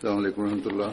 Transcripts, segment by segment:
herr präsident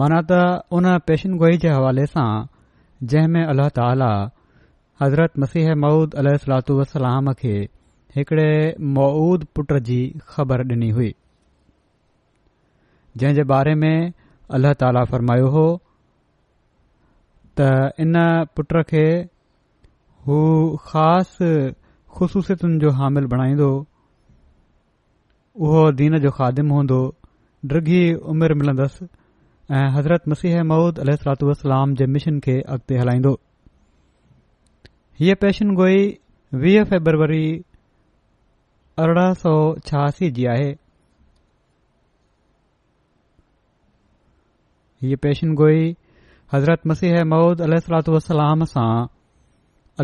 माना त हुन पेशनगोई जे हवाले सां जंहिं में अल्लाह ताला हज़रत मसीह मऊद अल सलातू वलाम खे हिकड़े मऊद पुट जी ख़बर डि॒नी हुई जंहिं जे बारे में अल्लाह ताला फ़रमायो हो त इन पुट खे हू ख़ासि ख़सूसियतुनि जो हामिल बणाईंदो उहो दीन जो खादिम हूंदो डिघी उमिरि मिलंदसि حضرت مسیح मसीह علیہ अल والسلام वलाम مشن کے खे अगि॒ते یہ پیشن گوئی गोई वीह फेबरवरी अरिड़ह सौ छहासी जी आहे हीअ पेशन गोई हज़रत मसीह मौद अल सलातू वलाम सां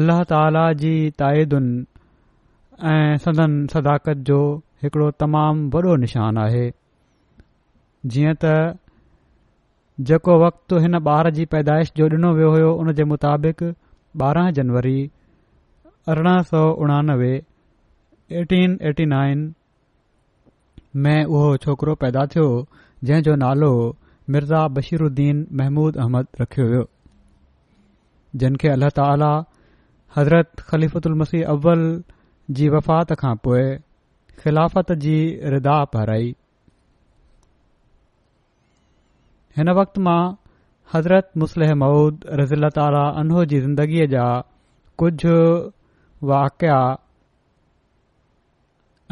अल्ल्ह ताला जी ताइदुनि ऐं सदन सदाकत जो हिकिड़ो तमामु वॾो जेको वक़्तु हिन ॿार जी पैदाइश जो ॾिनो वियो हो उनजे मुताबिक़ ॿारहं जनवरी अरिड़ह सौ उणानवे एटीन एटी नाइन में उहो छोकिरो पैदा थियो जंहिं जो नालो मिर्ज़ा बशीरुद्दीन महमूद अहमद रखियो वियो जिन खे अल्ल्ह ताला हज़रत ख़लीफ़ुतल मसीह अव्वल जी वफ़ात खां पोइ ख़िलाफ़त जी रिदा पहिराई हिन वक़्त मां हज़रत मुसलह मौद रज़ील्तनो जी ज़िंदगीअ जा कुझु वाक़िया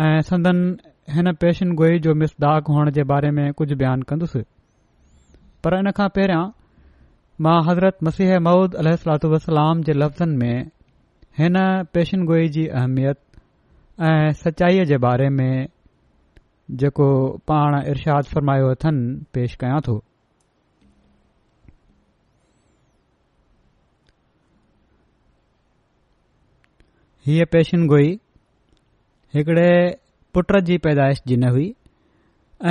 ऐं संदन हिन पेशनगोई जो मिसदाक हुअण जे बारे में कुझु बयानु कंदुसि पर इन खां पहिरियां मां हज़रत मसीह मौद अल वसलाम जे लफ़्ज़नि में हिन पेशनगोई जी अहमियत ऐं सचाईअ जे बारे में जेको पाण इर्षाद फरमायो अथनि पेश कयां थो हीअ पेशन गोई हिकड़े पुट जी पैदाइश जी न हुई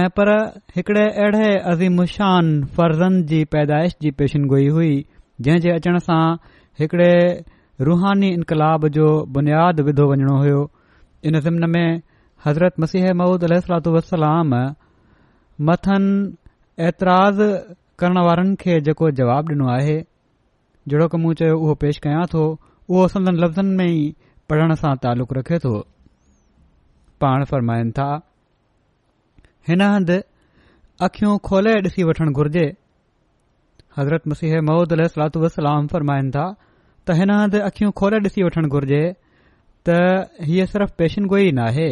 ऐं पर हिकड़े अहिड़े अज़ीम मुशान फर्ज़नि जी पैदाइश जी पेशन गोई हुई जंहिं जे अचण सां हिकड़े रुहानी इनकलाब जो बुनियादु विधो वञणो हुयो इन ज़िमन में हज़रत मसीह महूद अल वसलाम मथनि एतराज़ करण वारनि खे जेको जवाबु डि॒नो आहे जहिड़ो कं चयो उहो पेष कया थो उहो संदन लफ़्ज़नि में ई पढ़ण सां तालुक़ु रखे थो पाण फ़रमाइन था हिन हदि अख़ियूं खोले ॾिसी वठणु घुर्जे हज़रत मसीह महूदल वसलाम फ़रमाइनि था त हिन हदि अखियूं खोले ॾिसी वठणु घुरिजे त हीअ सिर्फ़ु पेशिनगोई नाहे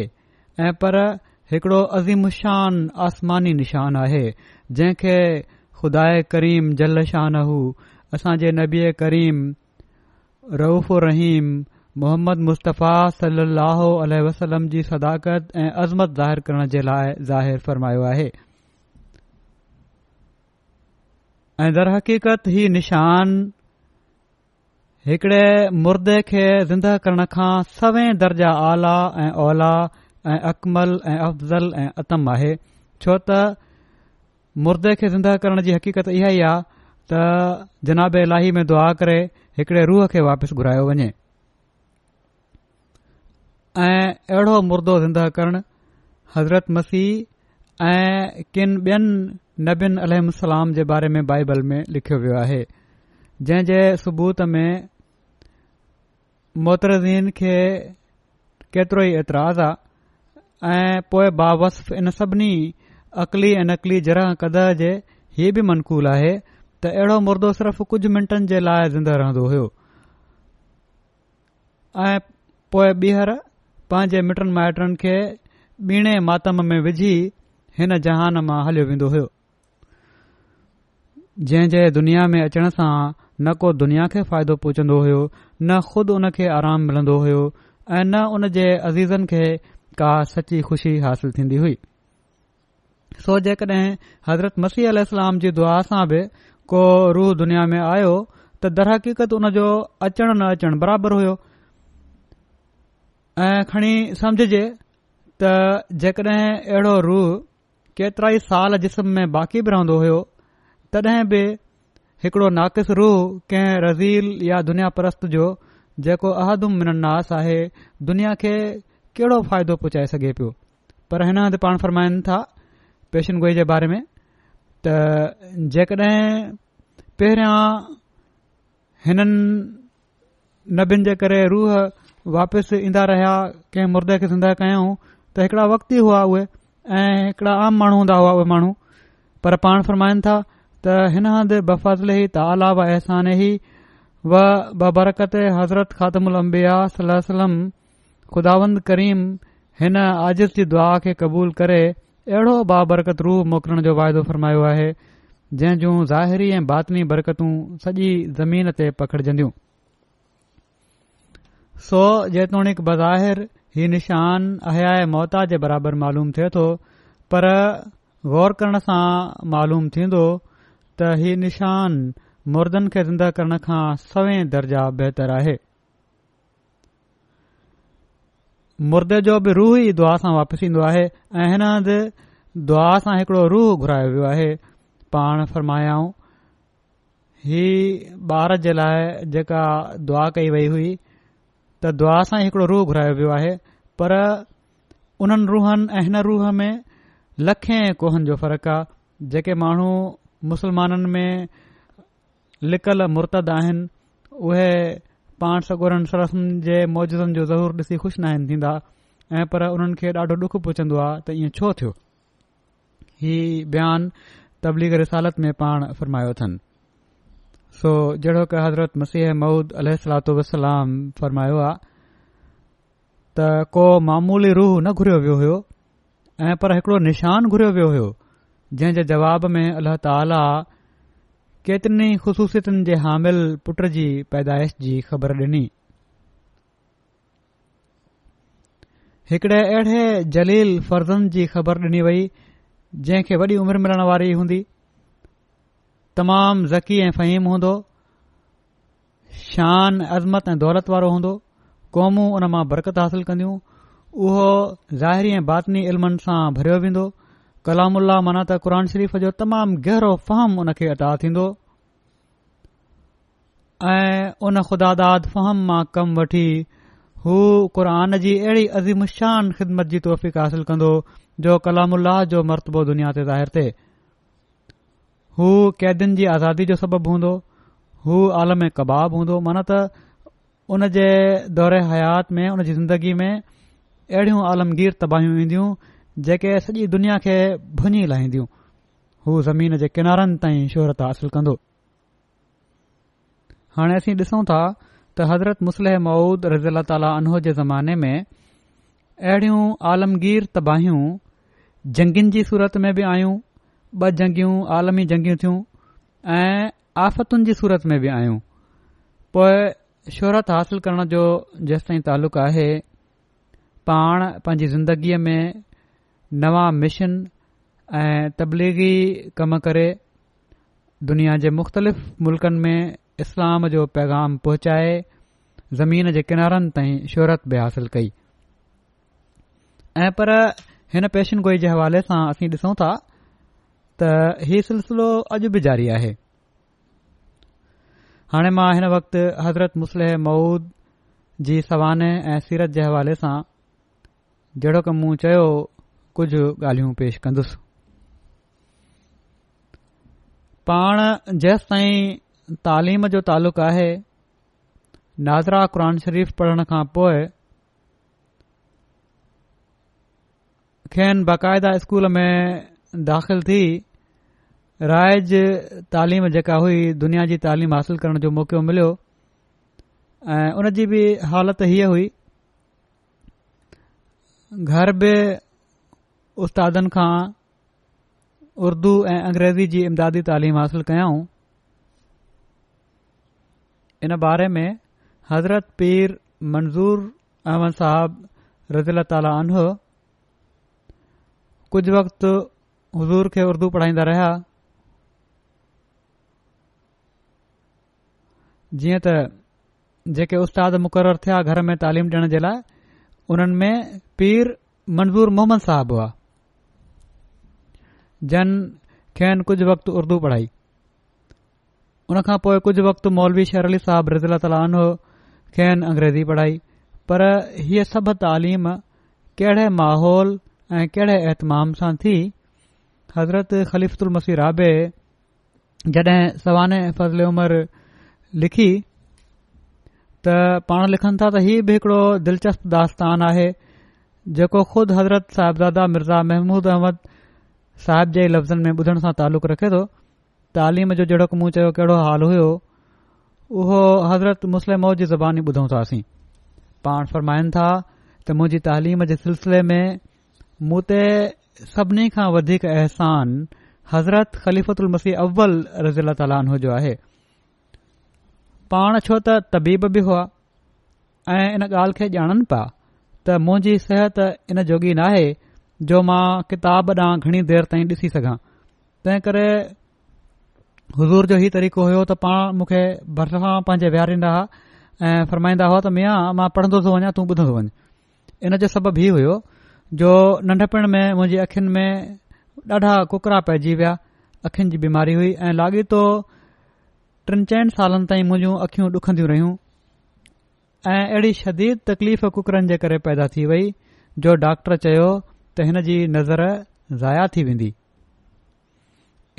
ऐं पर हिकिड़ो अज़ीमशान आसमानी निशान आहे जंहिंखे खुदा करीम जल शानू असां जे नबीए करीम रऊफ़ रहीम मोहम्मद मुस्तफ़ा صلی अल वसलम जी सदाकत ऐं अज़मत ज़ाहिरु करण जे लाइ ज़ाहिर आहे दरहक़ीक़त ही निशान हिकड़े मुर्दे खे ज़िंदह करण खां सवें दर्जा आला ऐं औला ऐं ऐं अकमल ऐं अफ़ज़ल ऐं आतम आहे छो त मुर्दे खे ज़िंदह करण जी हक़ीक़त इहा ई आ त जिनब लाही में दुआ करे हिकड़े रूह खे वापसि घुरायो वञे ऐं अहिड़ो मुर्दो ज़िंद करणु हज़रत मसीह ऐं किनि ॿियनि नबीन अलाम जे बारे में बाइबल में लिखियो वियो आहे जंहिं जे सबूत में मोहतरज़न खे केतिरो ई एतिराज़ु आहे ऐं पोए बावफ़ इन सभिनी अकली ऐं अकली जरह जे ही बि मनक़ूलु आहे त अहिड़ो मुर्दो सिर्फ़ु कुझु मिंटनि जे लाइ ज़िंदह रहंदो हुयो ऐं पोएं ॿीहर पांजे मिटनि माइटनि खे ॿीणे मात्म में विझी हिन जहान मां हलियो वेंदो हो जंहिं दुनिया में अचण सां न को दुनिया खे फ़ाइदो पहुचंदो हो न ख़ुदि हुन खे आराम मिलन्दो हो ऐं न उन जे अज़ीज़न खे का सची खुशी हासिल थीन्दी हुई सो जेकॾहिं हज़रत मसीह आल इस्लाम जी दुआ सां बि को रूह दुनिया में आयो त दरहकीक़त हुन जो अचणु न अचणु बराबरि हुयो ऐं खणी सम्झजे त जॾहिं अहिड़ो रूह केतिरा ई साल जिस्म में बाक़ी बि रहंदो हुयो तॾहिं बि हिकिड़ो नाक़िस रूह कंहिं रज़ील या दुनिया परस्त जो जेको अहदुम मिनन्दास आहे दुनिया खे कहिड़ो फ़ाइदो पहुचाए सघे पियो पर हिन हंधि पाण फ़रमाइनि था पेशनगोई जे बारे में त जेकॾहिं पहिरियां हिननि नबियुनि जे करे रूह वापसि ईंदा रहिया के मुर्दे खे ज़िंदह कयाऊं त हिकड़ा वक्ती हुआ उहे ऐं हिकड़ा आम माण्हू हूंदा हुआ उहे माण्हू पर पाण फ़रमाइनि था त हिन हंदि बफ़ज़ल त आला वहसान बरकत हज़रत ख़ातम उल अंबिया सलम खुदावंद करीम हिन आजिश जी दुआ खे क़बूल करे अहिड़ो बा बरकत मोकिलण जो वाइदो फ़रमायो आहे जंहिं जूं ज़ाहिरी ऐं बाततमी बरकतूं सॼी ज़मीन ते पखिड़जंदियूं सो जेतोणीकि बज़ाहिर ही निशान हयाय मौता जे बराबरि मालूम थिए थो पर ग़ौर करण सां मालूम थींदो त ही निशान मुर्दनि खे ज़िंदा करण खां सवें दर्जा बेहतर आहे मुर्दे जो बि रूह ई दुआ सां वापसि ईंदो आहे ऐं हिन हंधु दुआ सां हिकड़ो रूह घुरायो वियो आहे पाण फरमायाऊं हीअ ॿार जे लाइ जेका दुआ कई वई हुई त दुआ सां ई हिकड़ो रूह घुरायो वियो आहे पर उन्हनि रूहनि ऐं हिन रूह में लखे कोहनि जो फ़र्क़ु आहे जेके माण्हू मुस्लमाननि में लिकल मुर्तद आहिनि उहे पाण सगोरनि सरसनि जे मौजनि जो ज़रूरु ॾिसी ख़ुशि नाहिनि थींदा ऐं पर उन्हनि खे ॾाढो ॾुखु पुछंदो आहे त ईअं छो थियो हीउ बयानु तबलीग रिसालत में पाण अथनि सो जहिड़ो कि हज़रत मसीह मूद अलात वलाम फरमायो आहे त को मामूली रूह न घुरियो वियो हो ऐं पर हिकड़ो निशान घुरियो वियो हो जंहिं जे जवाब में अल्लाह ताला केतिरी ख़ुशूसियतुनि जे हामिल पुट जी पैदाइश जी ख़बर डि॒नी हिकड़े अहिड़े जलील फर्ज़नि जी ख़बर डि॒नी वई जंहिंखे वॾी उमिरि मिलण वारी हूंदी तमाम ज़की ऐं फ़हीम हूंदो शान अज़मत ऐं दौलत वारो हूंदो क़ौमूं उन मां बरकत हासिल कन्यूं उहो ज़ाहिरी ऐं बातनी इल्मनि सां भरियो वेंदो कलामुल्लाह माना त क़ुर शरीफ़ जो तमाम गहरो फ़हम उन खे अदा थीन्दो ऐं उन ख़ुदादाद फ़हम मां कम वठी हू क़ुर जी अहिड़ी शान ख़िदमत जी तौफ़ीक़ हासिल कंदो जो कलाम उल्लाह जो मरतबो दुनिया ते ज़ाहिर थे हू क़ैदियुनि जी आज़ादी जो सबबु हूंदो हू आलम कबाब हूंदो माना त उन जे दौरे हयात में उन जी ज़िंदगी में अहिड़ियूं आलमगीर तबाहियूं ईंदियूं जेके सॼी दुनिया खे भुञी लाहींदियूं हू ज़मीन जे किनारनि ताईं शोहरत हासिल कंदो हाणे असीं ॾिसूं था त हज़रत मुसलह मऊद रज़ी ताला अनह जे ज़माने में अहिड़ियूं आलमगीर तबाहियूं जंगुनि जी सूरत में बि आहियूं ब जंगियूं आलमी जंगियूं थियूं ऐं आफ़तुनि जी सूरत में बि आहियूं पोए शोहरत हासिल करण जो जेसि ताईं तालुक़ु आहे पाण पंहिंजी ज़िंदगीअ में नवा मिशन ऐं तबलीगी कम करे दुनिया जे मुख़्तलिफ़ मुल्कनि में इस्लाम जो पैगाम पहुचाए ज़मीन जे किनारनि ताईं शोहरत बि हासिल कई ऐं पर हिन पेशनगोई जे हवाले सां असीं ॾिसूं था त हीअ सिलसिलो अॼु बि जारी आहे हाणे मां हिन वक़्तु हज़रत मुस्लिह मऊद जी सवान ऐं सीरत जे हवाले सां जहिड़ो क मूं चयो कुझु ॻाल्हियूं पेशि कंदुसि पाण जेसि ताईं तालिम जो तालुक़ु आहे नाज़रा क़र शरीफ़ पढ़ण खां पोइ खेनि बाक़ायदा स्कूल में दाख़िल थी राइज तालीम जेका हुई दुनिया जी तालीम हासिल करण जो मौक़ो मिलियो ऐं उन जी बि हालति हीअ हुई घर बि उस्तादनि खां उर्दू, ऐं अंग्रेज़ी जी इमदादी तालीम हासिल कयऊं इन बारे में हज़रत पीर मंज़ूर अहमद साहब रज़ीला ताला अनहो कुझु वक़्ति हज़ूर खे उर्दू पढ़ाईंदा रहिया जीअं त जेके उस्ताद मुक़रर थिया घर में तालीम ॾियण जे लाइ उन्हनि में पीर मंज़ूर मोहम्मद साहिबु हुआ जन खेनि कुझु वक़्तु उर्दू पढ़ाई हुन खां पोइ कुझु वक़्तु मौलवी शहर अली साहबु रिज़ीला ताल खेनि अंग्रेज़ी पढ़ाई पर हीअ सभु तालीम कहिड़े माहौल ऐं कहिड़े अहतमाम सां थी हज़रत ख़लीफ़ल मसीर आभे जॾहिं सवाने फज़िले उमिरि लिखी त पाण लिखनि था त हीउ बि हिकड़ो दिलचस्प दास्तान आहे जेको खुदि हज़रत साहिब दादा मिर्ज़ा महमूद अहमद साहिब जे लफ़्ज़नि में ॿुधण सां तालुक़ु रखे थो तालीम जो जहिड़ो मूं चयो केड़ो हाल हुयो उहो हज़रत मुस्लिम जी ज़बानी ॿुधो तासीं पाण फरमाइन था त मुंहिंजी तालिम जे सिलसिले में मूं ते सभिनी खां वधीक अहसान हज़रत ख़लीफ़त मसीह अव्वल रज़ीला तालो आहे पाण छो त तबीब बि हुआ ऐं इन ॻाल्हि खे ॼाणनि पिया त मुंहिंजी सिहत इन जोॻी नाहे जो मां किताब ॾांहुं घणी देरि ताईं ॾिसी सघां तंहिं करे हुज़ूर जो हीउ तरीक़ो हुयो त पाण मूंखे भरिसां पंहिंजे विहारींदा हुआ ऐं फरमाईंदा हुआ त मिया मां पढ़ंदो थो वञा तू ॿुधंदो थो इन जो सबबु हीउ हुयो जो नंढपण में मुंहिंजी अखियुनि में ॾाढा कुकरा पइजी विया अखियुनि जी बीमारी हुई ऐं लाॻीतो टिन चइनि सालनि ताईं मुंहिंजूं अखियूं ॾुखंदियूं रहियूं ऐं अहिड़ी शदीद तकलीफ़ कुकरनि जे करे पैदा थी वई जो डॉक्टर चयो त हिन जी नज़र ज़ाया थी वेंदी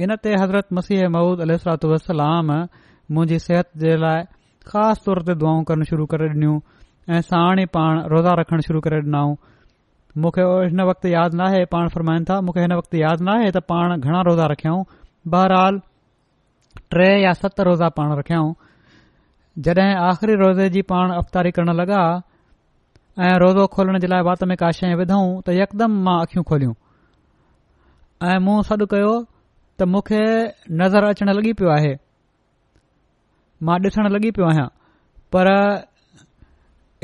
इन ते हज़रत मसीह महूद वसलाम मुंहिंजी सिहत जे लाइ ख़ासि तौर ते दुआऊं करणु शुरू करे ॾिनियूं ऐं साण ई पाण रोज़ा रखणु शुरू करे ॾिनऊं मूंखे हिन वक़्तु यादि नाहे पाण फरमाइनि था मूंखे हिन वक़्तु यादि नाहे त पाण घणा रोज़ा रखियाऊं बहरहाल टे या सत रोज़ा पाण रखियाऊं जॾहिं आख़िरी रोज़े जी पाण अफ़्तारी करण लॻा ऐं रोज़ो खोलण जे लाइ वात में का शइ विधऊं त यकदमि मां अखियूं खोलियूं ऐं मूं सॾु कयो त मूंखे नज़र अचण लॻी पियो आहे मां ॾिसण लॻी पियो आहियां पर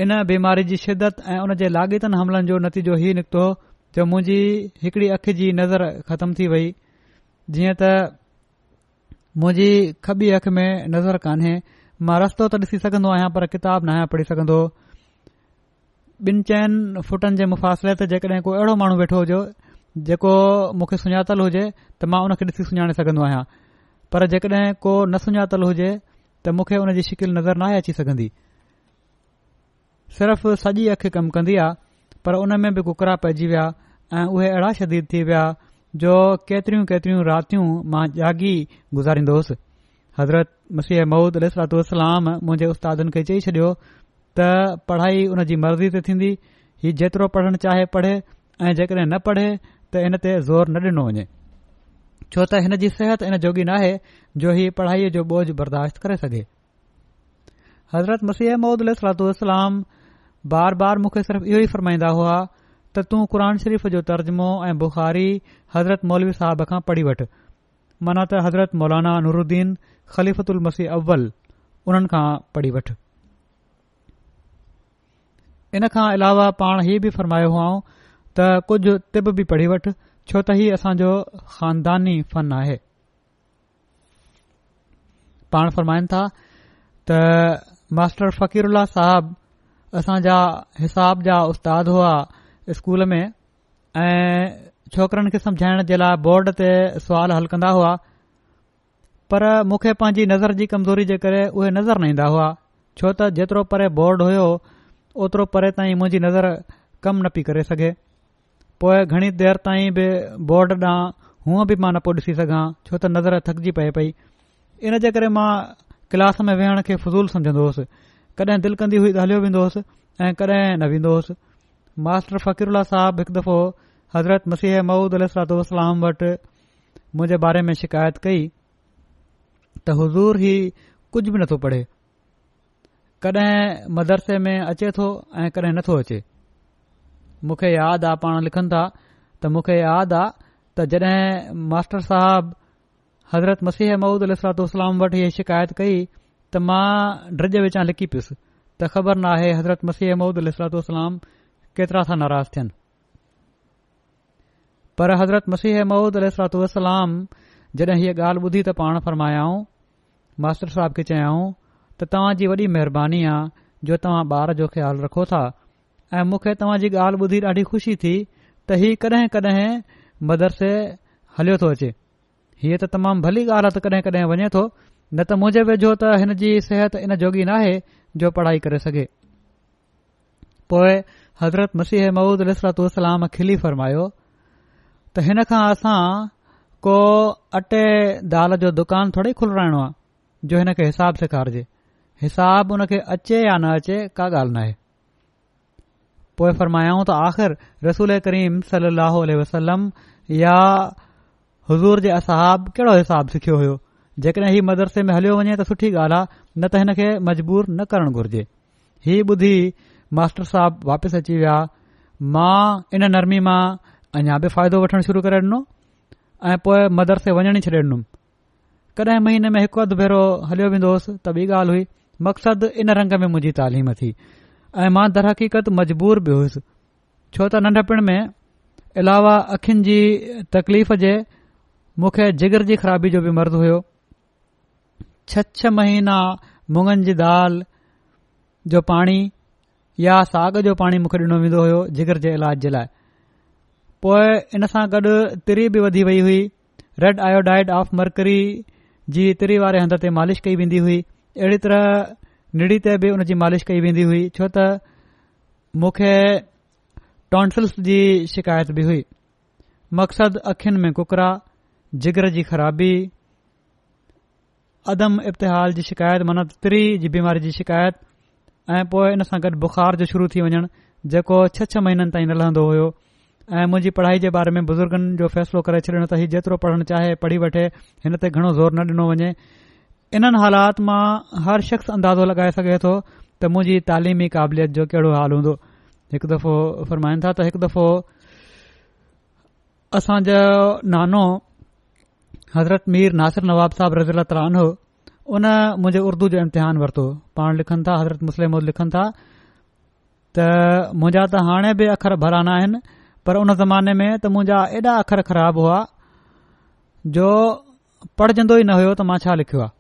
इन बीमारी जी शिदत ऐं उन जे लाॻीतनि हमलनि जो नतीजो हीउ निकितो जो मुंहिंजी हिकड़ी अखि जी नज़र ख़तम थी वई जीअं त मुंहिंजी खबी अख में नज़र कान्हे मां रस्तो त ॾिसी सघन्दो आहियां पर किताब न आहियां पढ़ी सघंदो ॿिन चयन फुटन जे मुफ़ासिले ते जेकड॒हिं को अहिड़ो माण्हू वेठो हुजो जेको मुखे सुञातलु हुजे त मां हुन खे ॾिसी सुञाणे आहियां पर जेकॾहिं को न सुञातलु हुजे त मूंखे उन जी शिकिल नज़र नाहे अची सघन्दी सिर्फ़ साॼी अखि कमु कन्दीन्न्न्न्दी आहे पर उन में बि कुकरा पइजी विया ऐं उहे शदीद थी विया जो केतरियूं केतिरियूं रातियूं मां जागी गुज़ारींदो हुयुसि हज़रत मसीह ममूद उल सलातलामजे उस्तादनि खे चई छडि॒यो त पढ़ाई हुन जी मर्ज़ी ते थीन्दी हीउ जेतिरो पढ़णु चाहे पढ़े ऐं जेकड॒हिं न पढ़े त इन ते ज़ोर न डि॒नो वञे छो त हिन जी सिहत इन जोगी नाहे जो इहा पढ़ाईअ जो बोझ बर्दाश्त करे सघे हज़रत मसीह महूदल सलातलाम बार बार मूंखे सिर्फ़ इहो ई फरमाईंदा हुआ त तूं क़ुर शरीफ़ जो तर्जुमो ऐं बुख़ारी हज़रत मौलवी साहिब खां पढ़ी वठ माना त हज़रत मौलाना नूरुद्दीन ख़लीफ़तल मसीह अव्वल उन्हनि खां पढ़ी वठ इन खां अलावा पाण हीउ बि फ़रमायो हुआ त कुझु तिब बि पढ़ी वठ छो त हीउ असांजो ख़ानदानी फन आहे त मास्टर फ़क़ीरुल्ला साहिब असांजा हिसाब जा उस्ताद हुआ स्कूल में ऐं छोकरन खे समुझाइण जे लाइ बोर्ड ते सुवाल हल कंदा हुआ पर मूंखे पंहिंजी नज़र जी कमज़ोरी जे करे उहे नज़र न ईंदा हुआ छो त जेतिरो परे बोर्ड हुयो ओतिरो परे ताईं मुंहिंजी नज़र कम न पई करे सघे पोइ घणी देरि ताईं बि बोर्ड ॾांहुं हूअं बि मां न पियो ॾिसी सघां छो त नज़र थकजी पए पई इन जे करे मां क्लास में वेहण खे फज़ूल समुझंदो हुयुसि कॾहिं दिलि कंदी हुई त हलियो वेंदो हुयुसि ऐं कॾहिं मास्टर फ़क़ीरल्ला साहिब हिकु दफ़ो हज़रत मसीह मऊद अल वटि मुंहिंजे बारे में शिकायत कई त हज़ूर ई कुझ बि नथो पढ़े कडहिं मदरसे में अचे थो ऐं कडहिं नथो अचे मूंखे यादि आहे पाण लिखनि था त मूंखे यादि आहे त जड॒ मास्टर साहिब हज़रत मसीह मूदलातो सलाम वटि हीअ शिकायत कई त मां ड्रज विचा लिखी पियुसि त ख़बर नाहे हज़रत मसीह मूद इलातोलाम केतिरा सां नाराज़ थियनि पर हज़रत मसीह महूद अलाम जॾहिं हीअ ॻाल्हि ॿुधी त पाण फरमायाऊं मास्टर साहिब खे चयाऊं त तव्हां जी वॾी महिरबानी आहे जो तव्हां ॿार जो ख़्यालु रखो था ऐं मूंखे तव्हां जी ॻाल्हि ॿुधी ॾाढी ख़ुशी थी त हीउ कॾहिं कॾहिं मदरसे हलियो थो अचे हीअ त तमामु भली ॻाल्हि कॾहिं कॾहिं वञे थो न त मुंहिंजे वेझो त हिन जी सिहत इन जोगी नाहे जो पढ़ाई करे सघे पोइ हज़रत मसीह महुूद इसरत खिली फरमायो त हिनखां असां को अटे दाल जो दुकानु थोरी खुलराइणो आहे जो हिन खे हिसाब सेखारिजे हिसाबु हुन खे अचे या न अचे का ॻाल्हि न पोइ फरमायाऊं त आख़िर रसूल करीम सलाहु वसलम या हज़ूर जे असहाब कहिड़ो हिसाब सिख्यो होयो जेकॾहिं हीउ मदरसे में हलियो वञे त सुठी ॻाल्हि आहे न त हिन खे मजबूर न करणु घुर्जे हीअ ॿुधी मास्टर साहब वापिसि अची विया मां इन नरमी मां अञा बि फ़ाइदो वठण शुरू करे ॾिनो ऐं पोए मदरसे वञण ई छॾे ॾिनुमि कॾहिं महीने में हिकु अधु भेरो हलियो वेंदो होसि त ॿी ॻाल्हि हुई मक़सदु इन रंग में मुंहिंजी तालीम थी ऐं मां दर हक़ीक़त मजबूर बि हुयुसि छो त नंढपिण में इलावा अखियुनि जी तकलीफ़ जे मूंखे जिगर जी ख़राबी जो बि मर्द हुयो छह छह महीना मुङनि जी दाल जो पाणी या साग जो पाणी मूंखे ॾिनो वेंदो हो जिगर जे इलाज जे लाइ पोए इन सां गॾु तिरी बि वधी वई हुई रेड आयोडाइड ऑफ मर्करी जी तिरी वारे हंध ते मालिश कई वेंदी हुई अहिड़ी तरह निड़ी ते बि उन जी मालिश कई वेंदी हुई छो त मूंखे टॉन्सल्स जी शिकायत बि हुई मक़सद अखियुनि में कुकरा जिगर जी ख़राबी अदम इब्तिहाल जी शिकायत माना तिरी जी बीमारी जी शिकायत ऐं पो इन सां गॾु बुख़ार जो शुरू थी वञणु जेको छह छह महीननि ताईं लहंदो होयो ऐं मुंहिंजी पढ़ाई जे बारे में बुज़ुर्गनि जो फ़ैसिलो करे छॾियो त ही जेतिरो पढ़णु चाहे पढ़ी वठे हिन ते घणो ज़ोर न ॾिनो वञे इन्हनि हालात मां हर शख़्स अंदाज़ो लगाए सघे थो त मुंहिंजी तालिमी क़ाबिलियत जो कहिड़ो हाल हूंदो हिकु दफ़ो था त हिकु दफ़ो असांजा नानो हज़रत मीर नासिर नवाब साहिब रज़ीला तरान हो उन मुंहिंजे उर्दू जो इम्तिहान वरितो पाण लिखनि था हज़रत मुस्लिम लिखनि था त मुंहिंजा त हाणे बि अख़र भला न आहिनि पर उन ज़माने में त मुंजा एॾा अख़र ख़राब हुआ जो पढ़जंदो ई न हुयो त मां छा लिखियो आहे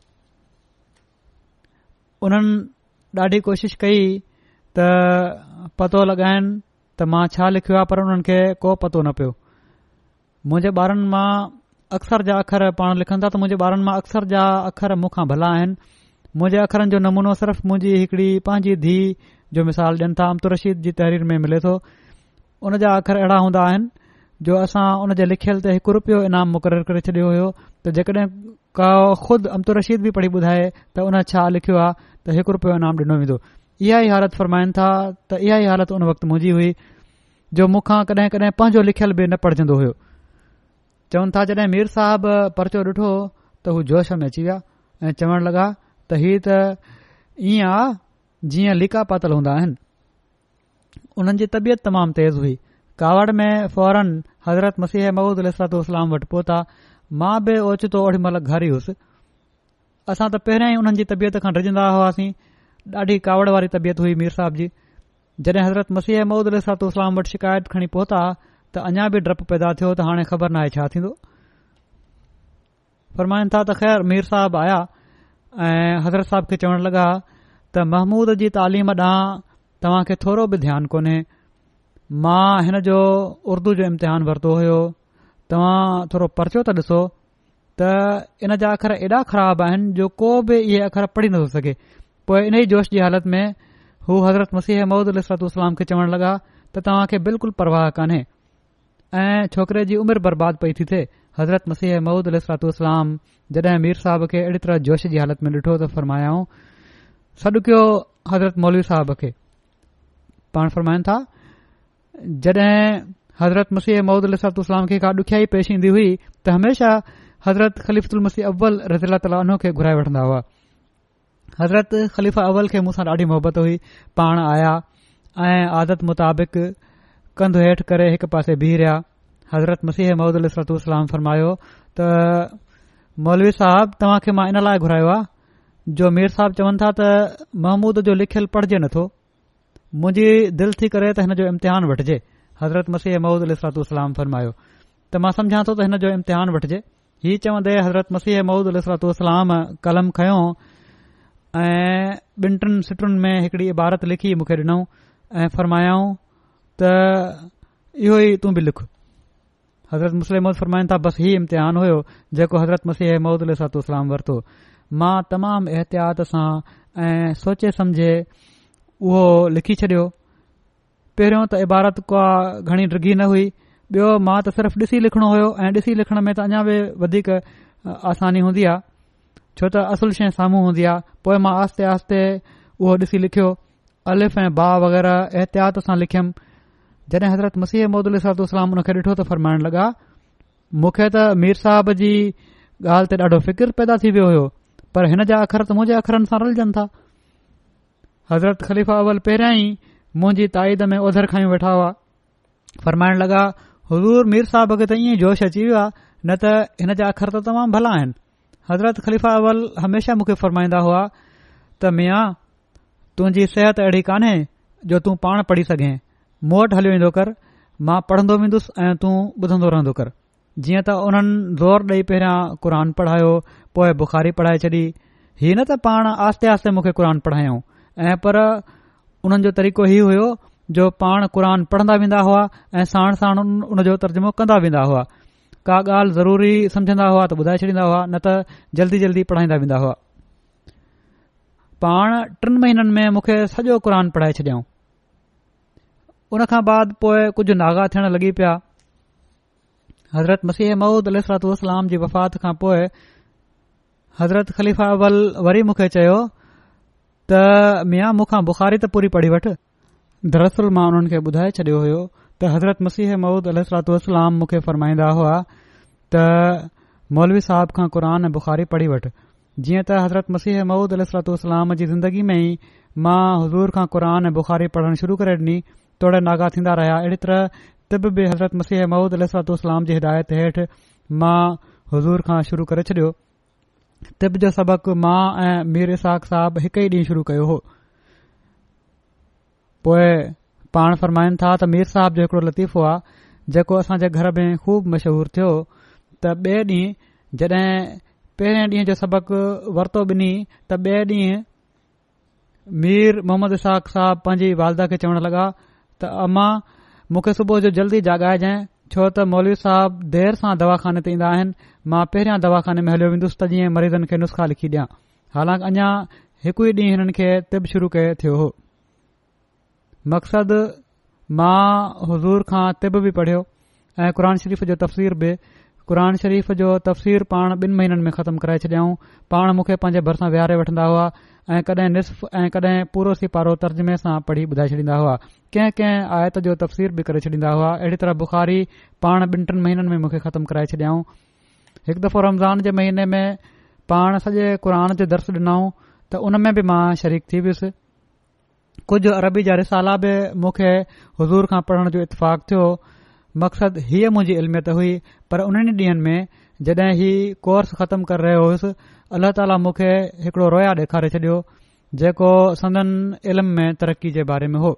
उन्हनि ॾाढी कोशिशि कई त पतो लॻाइनि त मां छा लिखियो आहे पर उन्हनि को पतो न पियो मुंहिंजे ॿारनि मां अक्सर जा अख़र पाण लिखन्दा त मुंहिंजे ॿारनि मां अक्सर जा अख़र मुखा भला आहिनि मुंहिंजे अख़रनि जो नमूनो सिर्फ़ मुंहिंजी हिकड़ी पंहिंजी धीउ जो मिसाल डि॒यन था अमतु रशीद जी तहरीर में मिले तो हुन जा अख़र अहिड़ा हूंदा आइन जो असां उन जे लिखियल ते हिकु रुपियो इनाम मुक़ररु करे छडि॒यो त जेकॾहिं का खुद अमतु रशीद बि पढ़ी ॿुधाए त उन छा लिखियो आहे त हिकु रुपियो इनाम डि॒नो वेंदो इहा ई हालति था त इहा ई हालत उन वक़्ती हुई जो मुखा कड॒हिं कॾहिं पंहिंजो लिखियल बि न पढ़जन्दो हो चवनि था जॾहिं मीर साहब परचो ॾिठो त हू जोश में अची विया ऐं चवण लॻा त हीउ त ईअं आ जीअं लिका पातल हूंदा आहिनि हुननि जी तबियत तमामु तेज़ हुई कावड़ में फौरन हज़रत मसीह महूद इलातलाम वटि पहुता मां बि ओचितो ओॾी महिल घारी हुयुसि असां त पहिरियां ई उन्हनि जी तबियत खण रिजंदा हुआसीं ॾाढी कावड़ वारी तबियत हुई मीर साहब जी जॾहिं हज़रत मसीह महूद इलातू उलाम वटि शिकायत खणी पहुता त अञा बि डपु पैदा थियो त हाणे ख़बर न आहे छा थींदो फरमाइन था त ख़ैर मीर साहब आया ऐं हज़रत साहिब खे चवणु लॻा त महमूद जी तालीम ॾांहुं तव्हां खे थोरो बि ध्यानु कोन्हे मां हिन जो उर्दू जो इम्तिहान वरितो हो तव्हां थोरो परचियो था ॾिसो त इन जा अख़र एॾा ख़राब आहिनि जो को बि इहो अख़र पढ़ी नथो सघे पोइ इन ई जोश जी हालत में हू हज़रत मसीह महमद इसरतु इस्लाम खे चवणु लॻा त तव्हांखे बिल्कुलु परवाह कान्हे ऐं छोकिरे जी उमिरि बर्बाद पई थी थिए हज़रत मसीह महूद अल सलात जॾहिं मीर साहिब खे अहिड़ी तरह जोश जी हालत में ॾिठो त फरमायाऊं हज़रता खे जॾहिं हज़रत मसीह महूद अल सलातलाम का ॾुखियाई पेश ईंदी हुई त हमेशा हज़रत मसीह अव्वल रज़ी अला तालो खे घुराए वठंदा हुआ हज़रत ख़लीफ़ा अव्वल खे मुसां ॾाढी मोहबत हुई पाण आया ऐं आदत मुताबिक़ कंधु हेठि करे हिकु पासे बीह रहिया हज़रत मसीह महूदलतल फ़रमायो त मौलवी साहिब तव्हां खे मां इन लाइ घुरायो आहे जो मीर साहिब चवनि था त महमूद जो लिखियलु पढ़िजे नथो मुंहिंजी दिलि थी करे त हिन जो इम्तिहान वठिजे हज़रत मसीह मौद अल फरमायो त मां सम्झा थो त हिन जो इम्तिहान वठिजे हीउ चवंदे हज़रत मसीह मूदलातलाम कलम खयों ऐं ॿिन टिन सिटुनि में हिकड़ी इबारत लिखी मूंखे ॾिनऊं ऐं फ़रमायाऊं त इहो ई तू बि लिख हज़रत मुसल मोहद फरमाइनि था बसि ही इम्तिहान हुयो जेको हज़रत मुसीह मोहदलातू सलाम वरितो मां तमामु एहतियात सां ऐं सोचे समझे उहो लिखी छॾियो पहिरियों त इबारत क्वा घणी डिगी न हुई ॿियो मां त सिर्फ़ ॾिसी लिखणो होयो ऐं ॾिसी लिखण में त अञा बि वधीक आसानी हूंदी आहे छो त असुल शइ साम्हूं हूंदी आहे पोएं मां आस्ते आहिस्ते उहो ॾिसी लिखियो अलिफ़ ऐं भा वगैरह एहतियात सां जॾहिं हज़रत मसीह मोदल सलातलाम खे ॾिठो त फरमाइण लॻा मूंखे त मीर साहब जी ॻाल्हि ते ॾाढो फिकर पैदा थी वियो हो पर हिन जा अख़र त मुंहिंजे अख़रनि सां रलजनि था हज़रत ख़लीफ़ा अव्वल पहिरियां ई मुंहिंजी ताईद में ओझर खाई वेठा हुआ फ़रमाइण लॻा हज़ूर मीर साहब खे त ईअं जोश अची वियो आहे न त हिन जा अख़र त तमामु भला आहिनि हज़रत ख़लीफ़ा अवल हमेशह मूंखे फरमाईंदा हुआ त मिया तुंहिंजी सिहत अहिड़ी कान्हे जो तूं पाण पढ़ी सघे मूं वटि हलियो ईंदो कर मां पढ़ंदो वेंदुसि ऐं तूं ॿुधंदो रहंदो कर जीअं त उन्हनि ज़ोर ॾेई पहिरियां क़ुर पढ़ायो पोइ बुख़ारी पढ़ाए छॾी हीअ न त पाण आस्ते आस्ते मूंखे क़ुर पढ़ायऊं ऐं पर उन्हनि जो तरीक़ो हीउ हुयो जो पाण क़ुर पढ़ंदा वेंदा हुआ ऐं साण साण उन जो तर्जुमो कंदा वेंदा हुआ का ॻाल्हि ज़रूरी समुझंदा हुआ त ॿुधाए छॾींदा हुआ न त जल्दी जल्दी पढ़ाईंदा वेंदा हुआ पाण टिनि महीननि में मूंखे सॼो क़ुर पढ़ाए छॾियऊं हुन खां बाद पोए कुझु नागा थियण लॻी पिया हज़रत मसीह मूद अ सलातू उसलाम जी वफ़ात खां حضرت हज़रत اول वरी मूंखे चयो त मिया मुखा बुख़ारी त पूरी पढ़ी वठ دراصل मां उन्हनि खे ॿुधाए छॾियो होयो त हज़रत मसीह मूद सलातलाम मूंखे फरमाईंदा हुआ त मौलवी साहिब खां क़ुर ऐं बुखारी पढ़ी वठ जीअं त हज़रत मसीह मऊद अली सलातू जी ज़िंदगी में ई मां हज़ूर खां क़ुर ऐं बुखारी पढ़ण शुरू करे तोड़े नागा थींदा रहिया अहिड़ी तरह तिब बि हज़रत मसीह महमूद अलतोसलाम जी हिदायत हेठि मां हज़ूर खां शुरू करे छॾियो तिब जो सबक़ु मां ऐं मीर इसाक़ साहिब हिकु ई ॾींहुं शुरू कयो हो पोए पाण फरमाइनि था त मीर साहिब जो हिकड़ो लतीफ़ो आहे जेको असां घर में खूब मशहूर थियो त ॿे डीं॒हुं जड॒हिं पहिरें ॾींहं जो सबक़ु वर्तो ॿिनी त ॿिए ॾींहुं मीर मोहम्मद इसाक़ साहब पंहिंजी वालदा खे लॻा त अम्मा मूंखे सुबुह जो जल्दी जाॻाइजांइ छो त मौलवी साहब देर सां दवाख़ाने ते ईंदा आहिनि मां पहिरियां दवाखाने में हलियो वेंदुसि त जीअं मरीज़नि खे नुस्ख़ा लिखी ॾियां हालांकि अञा हिकु ई ॾींहुं हिननि खे तिब शुरू कए थियो हो मक़सदु मां हज़ूर खां तिब बि पढ़ियो ऐं क़ुर शरीफ़ जो तफ़सीर बि क़ुर शरीफ़ जो तफ़सीर पाण ॿिन महीननि में ख़तमु कराए छॾियऊं पाण मूंखे पंहिंजे भरिसां विहारे वठंदा हुआ ऐं निसफ़ ऐं कडहिं पूरो सिपारो पारो तर्ज़मे सां पढ़ी ॿुधाए छॾींदा हुआ कंहिं कंहिं आयत जो तफ़सीर बि करे छॾींदा हुआ अहिड़ी तरह बुखारी पाण ॿिन टिन महीननि में मूंखे ख़तमु कराए छडि॒याऊं हिकु दफ़ो रमज़ान जे महीने में पाण सॼे क़ुरान जो दर्श डि॒नऊं त हुन में बि मां शरीक थी वियुसि कुझ अरबी जा रिसाला बि मूंखे हज़ूर खां पढ़ण जो इतफ़ाक़ थियो मक़सद हीअ मुंहिंजी इल्मियत हुई पर उन्हनि डीहन में जड॒हिं ही कोर्स ख़त्म करे रहियो होसि अलाह ताला मूंखे हिकिड़ो रोया ॾेखारे छॾियो जेको संदन इल्म में तरक़ी जे बारे में हो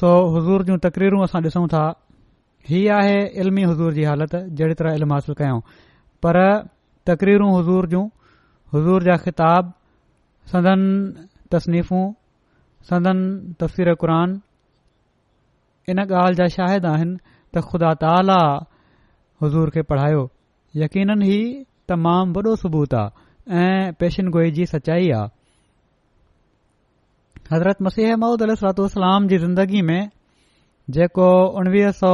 सो हज़ूर जूं तकरीरूं असां ॾिसूं था हीअ आहे इल्मी हज़ूर जी हालति जहिड़ी तरह इल्मु हासिलु कयऊं पर तकरीरूं हज़ूर जूं हज़ूर जा ख़िताब संदन तसनीफ़ूं संदन तफ़सीर करान इन ॻाल्हि जा शाहिद आहिनि त ख़ुदा ताला हज़ूर खे पढ़ायो यकीन ही तमामु वॾो सबूत आहे ऐं पेशनगोई जी सचाई आहे हज़रत मसीह علیہ अल सलातू उसलाम जी ज़िंदगी में जेको उणवीह सौ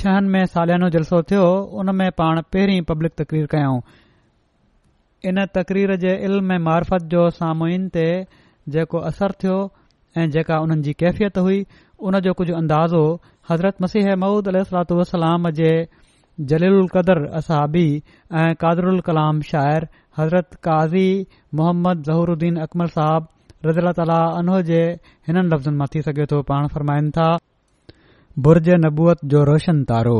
छहनि में सालियानो जलसो थियो उन में पाण पहिरीं पब्लिक तक़रीर कयाऊं इन तक़रीर जे इल्म جو जो تے ते जेको असर थियो ऐं जेका उन्हनि जी कैफ़ियत हुई उन जो कुझ अंदाज़ो हज़रत मसीह मूद सलातू जे जलील उल कदर असाबी ऐं कादरल कलाम शाइर हज़रत काज़ी मोहम्मद ज़हूरुद्दीन अकबर साहिब रज़ल तालो जे हिननि लफ़्ज़नि मां थी सघे थो पाण फ़रमाइन था बुर्ज नबूअत जो रोशन तारो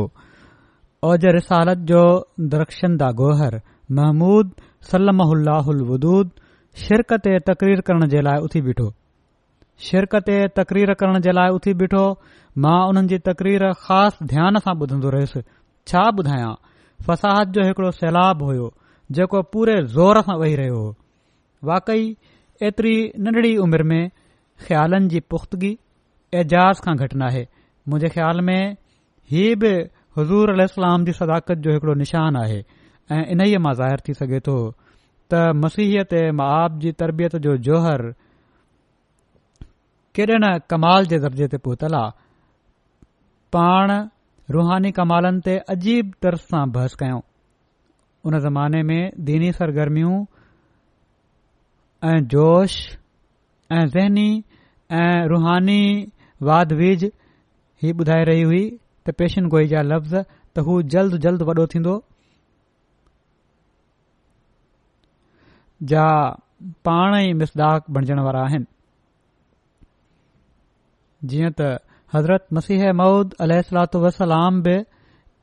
ओज रिसालत जो दर्क्शन दा गोर महमूद सलम उल्हल शिरक ते तक़रीर करण जे लाइ उथी बीठो शिरक ते तक़रीर करण जे लाइ उथी बीठो मां उन्हनि जी तक़रीर ख़ासि ध्यान सां ॿुधंदो रहियुसि छा ॿुधायां फ़साहत जो हिकड़ो सैलाब हुयो जेको पूरे ज़ोर खां वेही रहियो हो वाकेई एतिरी नंढड़ी उमिरि में ख़्यालनि जी पुख़्तगी एजाज़ खां घटि नाहे मुंहिंजे ख़्याल में हीअ बि हज़ूर अल जी सदाकत जो हिकुड़ो निशानु आहे ऐं इन्हीअ मां ज़ाहिरु थी सघे थो त मसीहत ऐं मां जी तरबियत जो जोहर केॾे न कमाल जे दर्जे ते पहुतल आहे पाण रुहानी कमालनि ते अजीब तरस सां बहस कयूं उन ज़माने में दीनी सरगर्मियूं ऐं जोश ऐं ज़हनी ऐं रुहानी वाद विज ई ॿुधाए रही हुई त पेशन गोई जा लफ़्ज़ त हू जल्द जल्द वॾो थींदो जा पाण ई मिसदाक बणिजण वारा आहिनि जीअं त हज़रत मसीह मूद علیہ सलातू والسلام बि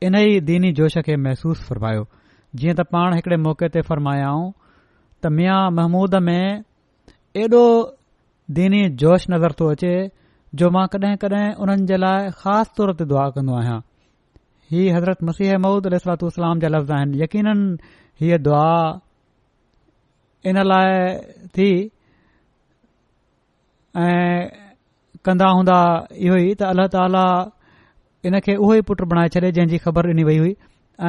इन ई दिनी जोश खे महसूसु फरमायो जीअं त पाण हिकिड़े मौके ते फ़र्मायाऊं त मिया महमूद में एॾो दीनी जोश नज़र थो अचे जो मां कडहिं कड॒हिं उन्हनि जे लाइ ख़ासि तौर ते दुआ कन्दो आहियां हीअ हज़रत मसीह मूद अल जा लफ़्ज़ आहिनि यकीन हीअ दुआ इन लाइ थी कंदा हूंदा इहो ई त अल्ला ताला इन खे उहो ई पुट बणाए छॾे जंहिं ख़बर ॾिनी वई हुई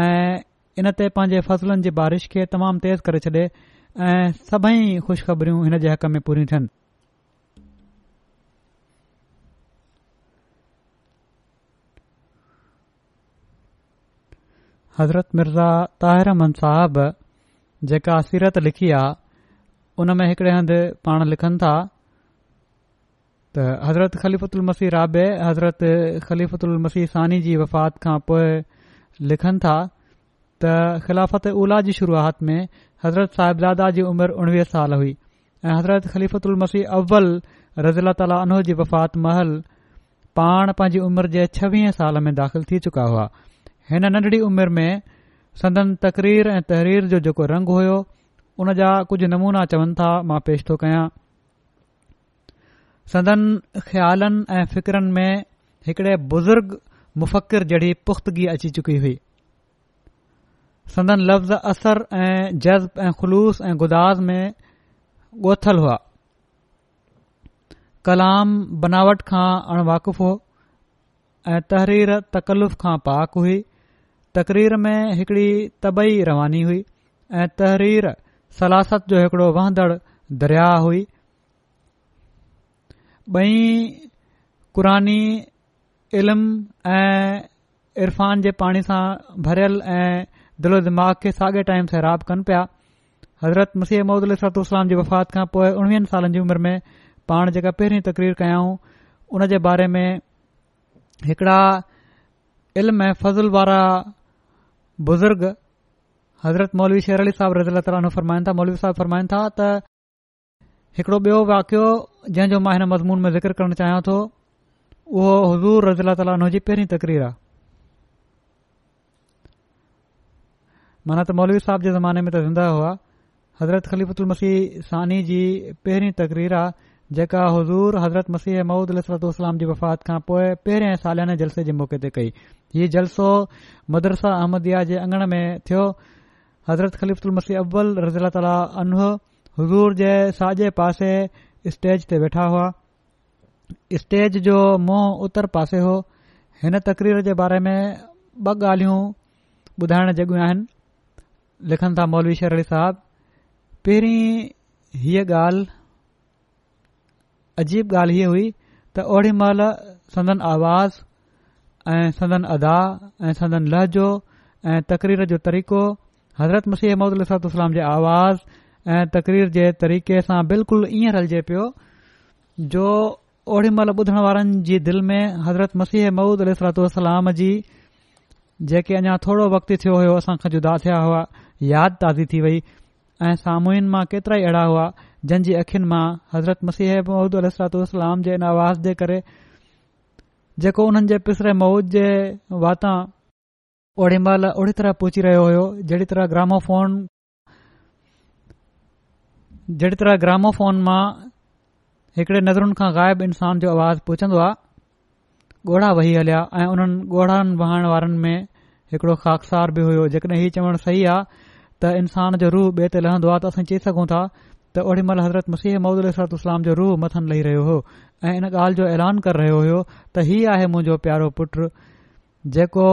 ऐं इन ते पंहिंजे फसलनि जी बारिश खे तमामु तेज़ करे छॾे ऐं सभई खु़शबरियूं हिन जे हक़ में पूरी थियनि हज़रत मिर्ज़ा ताहिर अहमन साहब जेका असिरत लिखी आहे उन में हिकड़े हंधि पाण लिखनि था त हज़रत ख़लीफ़ुत رابع حضرت राबे हज़रत ख़लीफ़त मसी सानी जी वफ़ात खां पोइ लिखनि था त ख़िलाफ़ता जी शुरुआति में हज़रत साहिबदा जी उमिरि उणिवीह साल हुई ऐं हज़रत ख़लीफ़ल मसीह अव्वल रज़ीला ताली उनो जी वफ़ात महल पाण पंहिंजी उमिरि जे छवीह साल में दाख़िल थी चुका हुआ हिन नंढड़ी उमिरि में संदन तक़रीर ऐं तहरीर जो जेको रंग हुयो उन जा कुझु नमूना चवनि था मां पेश थो कयां संदन ख़्यालनि ऐं फ़रनि में हिकड़े बुज़ुर्ग मुफ़क़िर जहिड़ी पुख़्तगी अची चुकी हुई संदन लफ़्ज़ असर ऐं जज़्ब ऐं ख़ुलूस ऐं गुदास में गोथल हुआ कलाम बनावट खां अणवाक़ुफ़ु हो ऐं तहरीर तकल्लफ़ खां पाक हुई तक़रीर में हिकड़ी तबई रवानी हुई ऐं तहरीर सलासत जो दरिया हुई ॿई क़ुरानी इल्म ऐं इरफ़ान जे पाणी सां भरियल ऐं दिलो दिमाग़ खे साॻे टाइम सां राबु कनि पिया हज़रत मसीह महूद अल सलतू उसलाम जी वफ़ात खां पोइ उणिवीहनि सालनि जी उमिरि में पाण जेका पहरी तकरीर कयाऊं उन जे बारे में हिकड़ा इल्म ऐं फज़ल वारा बुज़ुर्ग हज़रत मौलवी शेर अली साहब रज़ील ताली फरमाइनि था मौलवी साहब फ़रमाइनि था त हिकड़ो ॿियो वाक़ियो जंहिंजो मां हिन मज़मून में ज़िक्र करण चाहियां थो उहो हज़ूर रज़ीला ताल जी पहिरी तकरीर आहे हज़रत ख़लीफ़ीह सानी जी पहिरी حضور حضرت مسیح हज़ूर علیہ मसीह महूद अल وفات जी वफ़ात खां पोएं جلسے सालियाने موقع تے मौक़े یہ جلسو مدرسہ احمدیہ मदरसा انگن میں अंगण حضرت خلیفۃ المسیح اول رضی اللہ रज़ीला عنہ حضور जे ساجے پاسے स्टेज ते वेठा हुआ स्टेज जो मुंहुं उतर पासे हो हिन तक़रीर जे बारे में ॿ ॻाल्हियूं ॿुधाइण जॻहियूं आहिनि लिखनि था मौलवी शर अड़ी साहिब पहिरीं हीअ ॻाल्हि अजीब ॻाल्हि हीअ हुई त ओड़ी महिल संदन आवाज़ ऐं संदन अदा ऐं संदन लहजो ऐं तकरीर जो तरीक़ो हज़रत मुसीह अहमद अलाम जे आवाज़ु ऐं तकरीर जे तरीक़े सां बिल्कुलु ईअं रलिजे पियो जो ओड़ी महिल ॿुधण वारनि जी दिलि में हज़रत मसीह महूद अल सलातोसलाम जी जेके अञा थोरो वक़्तु थियो हो असां खां जुदा थिया हुआ यादि ताज़ी थी वई ऐं सामूहिन मां केतिरा ई अहिड़ा हुआ जंहिं जी अखियुनि मां हज़रत मसीह मऊूद अल सलातलाम जे इन आवाज़ जे करे जेको हुननि जे पिसरे मऊद जे वाता ओडी महिल ओड़ी तरह पहुची रहियो हो जेडी तरह ग्रामोफोन जड़ी तरह ग्रामोफोन फ़ोन मां हिकड़े नज़रुनि खां ग़ाइबु जो आवाज़ पुछंदो आहे गोड़ा वही हलिया ऐ हुननि ॻोढ़नि वहाइण वारनि में हिकड़ो ख़ाकसार बि हुयो जेकॾहिं हीअ चवण सही आहे त जो रूह ॿे ते लहंदो आहे त असीं चई सघूं था त ओड़ी महिल हज़रत मसीह महूद इस्लाम जो रूह मथनि लही रहियो हो ऐं इन ॻाल्हि जो ऐलान कर रहियो हो त हीउ आहे मुंहिंजो प्यारो पुट जेको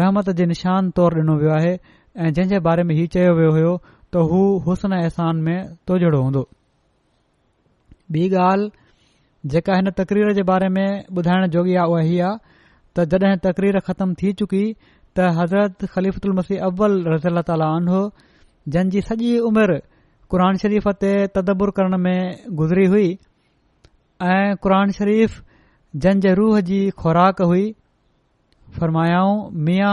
रहमत जे निशान तौर डि॒नो वियो आहे ऐ जंहिं बारे में हीउ चयो हो त हू हुस्न अहसान में तो जड़ो हूंदो ॿी ॻाल्हि जेका हिन तक़रीर जे बारे में ॿुधाइण जोगी आहे उहा हीअ आ त जॾहिं तक़रीर ख़तमु थी चुकी त हज़रत ख़लीफ़ल मसीह अब्वल रज़ी अल ताली आनो जनजी सॼी उमिरि क़ुर शरीफ़ ते तदबुर करण में गुज़री हुई ऐं क़ुर शरीफ़ जन जे रूह जी खुराक हुई फरमायाऊं मिया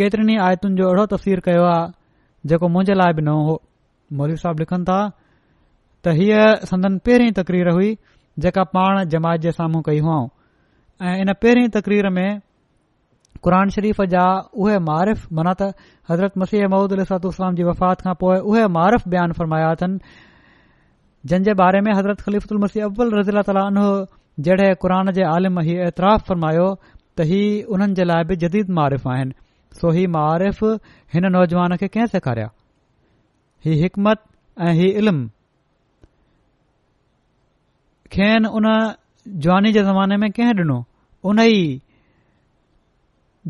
केतिरनि ई आयतुनि जो अहिड़ो तफ़्सीर कयो आहे जेको मुंहिंजे लाइ बि नओ हो मोरिव साहिब लिखनि था त हीअ संदन पहिरीं तक़रीर हुई जेका पाण जमायत जे साम्हूं कई हुआ ऐं इन पहरीं तकरीर में क़रान शरीफ़ जा उहे मारिफ़ माना त हज़रत मसीह महमूद अलतूास जी वफ़ात खां पोइ उहे मारिफ़ बयान फरमाया अथनि जंहिं जे बारे में हज़रत ख़लीफ़ल मसीह अब्ल रज़ीला ताली जहिड़े क़ुर जे आलिम ही ऐतिराफ़ फ़रमायो त ही हुननि जे लाइ बि जदीद मारिफ़ आहिनि सो ही मआरिफ़ हिन नौजवान खे कंहिं सेखारिया ही हिकमत ऐं ही इल्म खेन उन जवानी जे ज़माने में कंहिं डि॒नो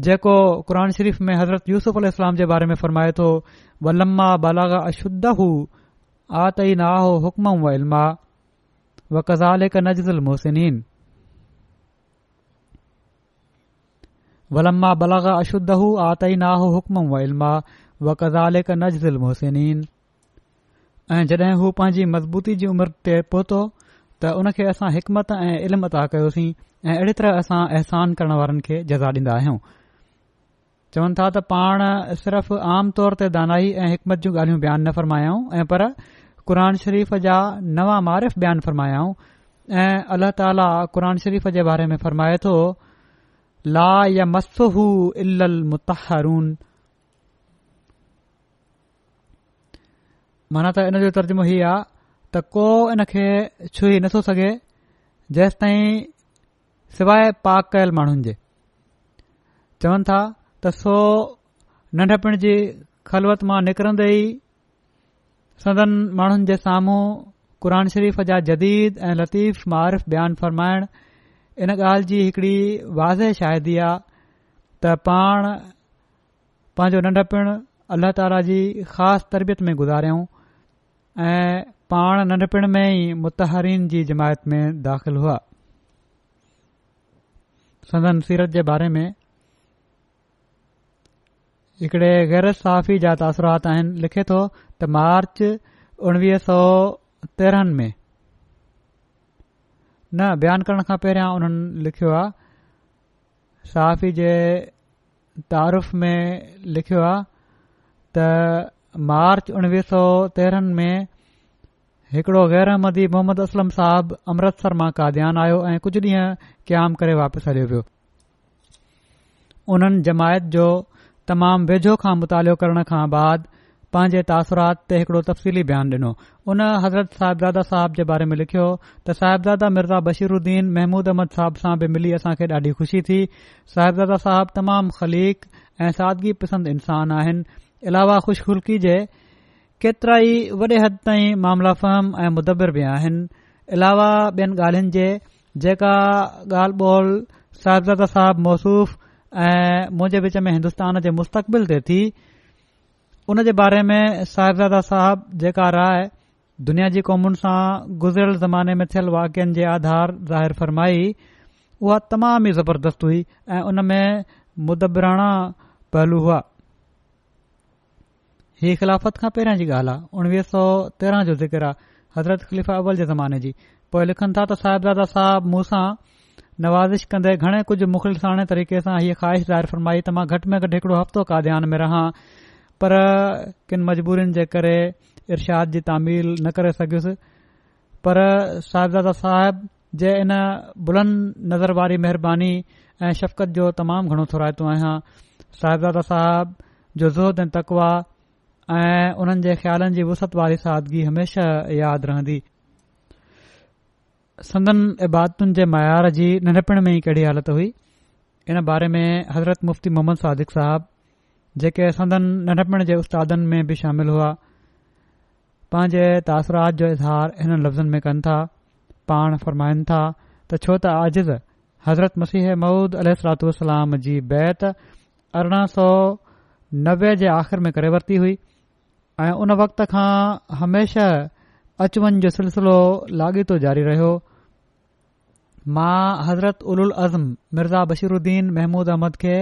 जेको क़ुर शरीफ़ में हज़रत यूसुफ़ इस्लाम जे बारे में फरमाए थो वलम्मा बालागा अतई नाह हुकम वा वज़ाल हिकु नज़ल मोसिन ولمّا بلغ अशुद्ध आतई नाह حکم वलमा विक नज़ मोहसिन ऐं जड॒हिं हू पंहिंजी मज़बूती जी उमिरि ते पहुतो त हुन खे असां हिकमत ऐं इल्म अदा कयोसीं ऐं अहिड़ी तरह असां अहसान करण वारनि खे जज़ा ॾींदा आहियूं चवन था त पाण सिर्फ़ आम तौर ते दानाई ऐं हिकमत जूं ॻाल्हियूं बयानु न फ़रमायाऊं ऐं पर क़ुर शरीफ़ जा नवा मारिफ़ बयान फ़रमायाऊं ऐं अल्ला ताला क़ुर शरीफ़ जे बारे में ला या मस इल मुत माना त इन जो तर्जुमो ही आहे त को इन खे छु नथो सघे जेस ताईं सवाइ पाक कयल माण्हुनि जे चवनि था त सो नंढपण जी खलवत मां निकिरंदे ई सदन माण्हुनि जे साम्हूं क़ुर शरीफ़ जा जदीद ऐं लतीफ़ मारिफ़ बयान फरमाइण इन ॻाल्हि जी हिकड़ी वाज़े शायदि ई आहे त पाण पंहिंजो नंढपिणु अल्ला ताला जी ख़ासि तरबियत में गुज़ारियऊं ऐं पाण नंढपिण में ई मुतहरीन जी जमायत में दाख़िल हुआ हुआन सीरत जे बारे में हिकड़े गैर साफ़ी जा तासरात आहिनि लिखे थो त मार्च उणिवीह सौ तेरहंनि में न बयानु करण खां पहिरियां उन्हनि लिखियो आहे सहाफ़ी जे तारफ़ में लिखियो आहे त मार्च उणवीह सौ तेरहनि में हिकड़ो अहमदी मोहम्मद असलम साहब अमृतसर मां काद्यान आयो ऐं कुझु ॾींहुं क़याम करे वापसि हलियो वियो उन्हनि जमायत जो तमामु वेझो खां मुतालियो करण खां बाद पंहिंजे तासरात ते हिकड़ो तफ़सीली बयान ॾिनो उन हज़रत साहिबज़ादा साहब जे बारे में लिखियो त साहिबादादा मिर्ज़ा बशीरुद्दीन महमूद अहमद साहब सां बि मिली असांखे ॾाढी खुशी थी साहिबज़ादा साहब तमामु ख़लीक़ ऐं सादगी पसंद इंसान आहिनि इलावा खु़शुल्की जे केतिराई वॾे हद ताईं मामलाफ़हम ऐं मुदबिर बि आहिनि अलावा ॿियनि ॻाल्हिन जे जेका ॻाल्हि ॿोल साहिबज़ादा साहब मौसूफ़ ऐं मुंहिंजे विच में हिंदुस्तान जे मुस्तक़बिल ते थी उन जे बारे में साहिबज़ादा साहब जेका राय दुनिया जी क़ौमुनि सां गुज़िरियल ज़माने में थियल वाक्यनि जे आधार ज़ाहिर फरमाई उहा तमामु ई ज़बरदस्त हुई ऐं उन में मुदबराणा पहलू हुआ ही ख़िलाफ़त खां पहिरियां जी ॻाल्हि आहे उणिवीह सौ तेरहं जो ज़िक्र आहे हज़रत ख़लीफ़ा अव्वल जे ज़माने जी पोइ लिखनि था त साहिबज़ादा साहब साहिब मुसां नवाज़िश कंदे घणे कुझु मुख़लिसाणे तरीक़े सां हीअ ख़्वाहिश ज़ाहिर फरमाई त मां घटि में घटि हिकड़ो हफ़्तो काद्यान में रहां पर किन मजबूरीनि जे करे इर्शाद जी तामील न करे सघियुसि पर साहिबदा साहिब जे इन बुलंद नज़र वारी महिरबानी ऐं शफ़क़त जो तमामु घणो थोरायतो थो आहियां साहिबदादा साहिब जो ज़ोद ऐं तकवा ऐ हुननि जे ख़्यालनि जी वसत वारी सादगी हमेशा यादि रहंदी संदन इबादतुनि जे मयार जी नंढपिण में ई कहिड़ी हालति हुई इन बारे में हज़रत मुफ़्ती मोहम्मद सादिक़ साहिब जेके संदन नंढपिण जे उस्तादनि में बि शामिल हुआ पंहिंजे तासरात जो इज़हार हिननि लफ़्ज़नि में कनि था पाण फरमाइनि था त छो त अॼज़ हज़रत मसीह महूद अल सलातलाम जी बैत अरड़हं सौ नवे जे आख़िरि में करे वरिती हुई ऐं उन वक़्त खां हमेशा अचु जो सिलसिलो लाॻीतो जारी रहियो मां हज़रत उल उल अज़म मिर्ज़ा बशीरुद्दीन महमूद अहमद खे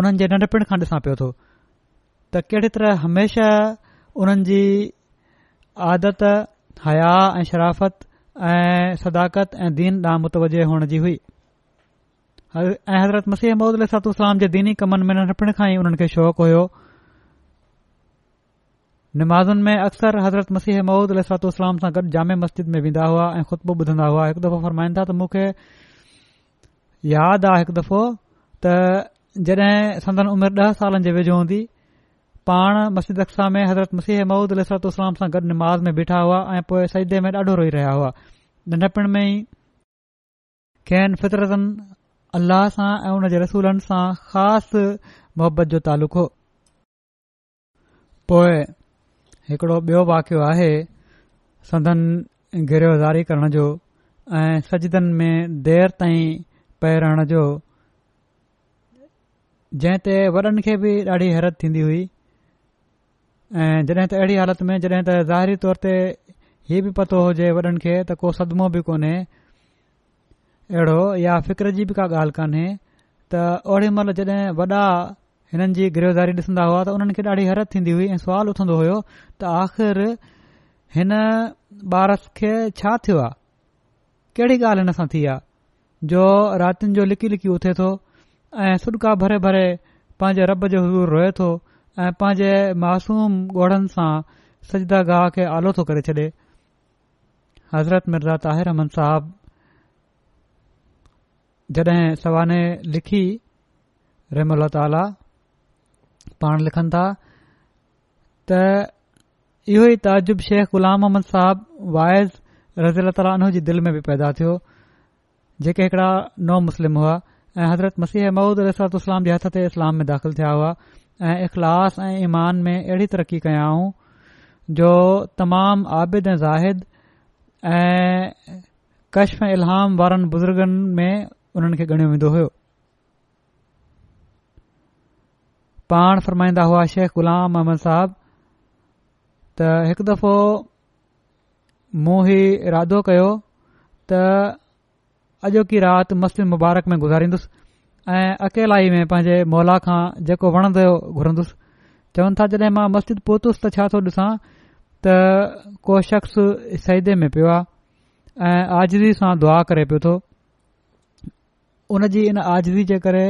उन्हनि जे नंढपिणु खां ॾिसां पियो थो त कहिड़ी तरह हमेशह उन्हनि जी आदत हया ऐं शराफ़त ऐं सदाकत ऐं दीन ॾांहुं मुतवजह हुअण जी हुई ऐं हज़रत मसीह महमद अलातू सलाम जे दीनी कमनि में नंढपण खां ई उन्हनि खे शौक़ु हुयो नमाज़ुनि में अक्सर हज़रत मसीह महमद अल सलातूलाम सां गॾु जामे मस्जिद में वेंदा हुआ ऐं ख़ुतबू ॿुधंदा हुआ हिकु दफ़ो फरमाईंदा त मूंखे यादि आहे हिकु दफ़ो त जॾहिं संदन उमिरि ॾह सालनि जे वेझो हूंदी पाण मस्जिद अक्सा में हज़रत मसीह महूद इस्लाम सां गॾु निमाज़ में बीठा हुआ ऐं पोइ सईदे में ॾाढो रोई रहिया हुआ नंढपिण में ई कैन फितरतनि अल्लाह सां ऐं हुन जे रसूलनि सां ख़ासि मुहबत जो तालुक़ हो पोएं हिकिड़ो बयो वाक़ आहे संदनि गिरोज़ारी करण जो ऐं सजिदनि में देरि ताईं पए रहण जो जंहिं ते वॾनि खे बि ॾाढी हैरत थींदी हुई ऐं जॾहिं त अहिड़ी हालति में जॾहिं त ज़ाहिरी तौर ते हीउ बि पतो हुजे वॾनि खे त को सदमो बि कोन्हे अहिड़ो या फिक्र जी बि का ॻाल्हि कोन्हे त ओड़ी महिल जॾहिं वॾा हिननि जी गिरोज़ारी ॾिसंदा हुआ त उन्हनि खे ॾाढी हैरत थींदी हुई ऐं सुवाल उथंदो हुयो त आख़िर हिन ॿार खे छा थियो आहे कहिड़ी ॻाल्हि हिन सां थी आहे जो रातिनि जो लिकी लिकी उथे थो ऐं सुडिका भरे भरे पंहिंजे रब जो हज़ूर रोए थो ऐं पंहिंजे मासूम ॻोढ़नि सां सजदा गाह खे आलो थो करे छॾे हज़रत मिर्ज़ा ताहिर अहमद साहब जड॒हिं सवाने लिखी रहम ताल लिखनि था त इहो ई ताजुब शेख ग़ु़लाम अहमद साहब वाइज़ रज़ील अला ताली जी दिल में बि पैदा थियो जेके हिकड़ा नओ मुस्लिम हुआ ऐं हज़रत मसीह ममूद रसरात जे हथ ते इस्लाम में दाख़िल थिया हुआ ऐं इख़लास ऐं ईमान में अहिड़ी तरक़ी कयाऊं जो तमामु आबिद ऐं ज़ाहिद ऐं कशफ ऐं वारनि बुज़ुर्गनि में उन्हनि खे ॻणियो वेंदो हो पाण फ़रमाईंदा हुआ शेख ग़ुलाम अहमद साहब त हिकु दफ़ो मूं ही इरादो कयो त अॼोकी रात मस्जिद मुबारक में गुज़ारींदुसि ऐं अकेलाई में पंहिंजे मौला खां जेको वणंदो घुरंदुसि चवनि था जॾहिं मां मस्जिद पहुतुसि त छा थो ॾिसां त को शख़्स सहिदे में पियो आहे ऐं आजदी सां दुआ करे पियो थो उन जी इन आज़दी जे करे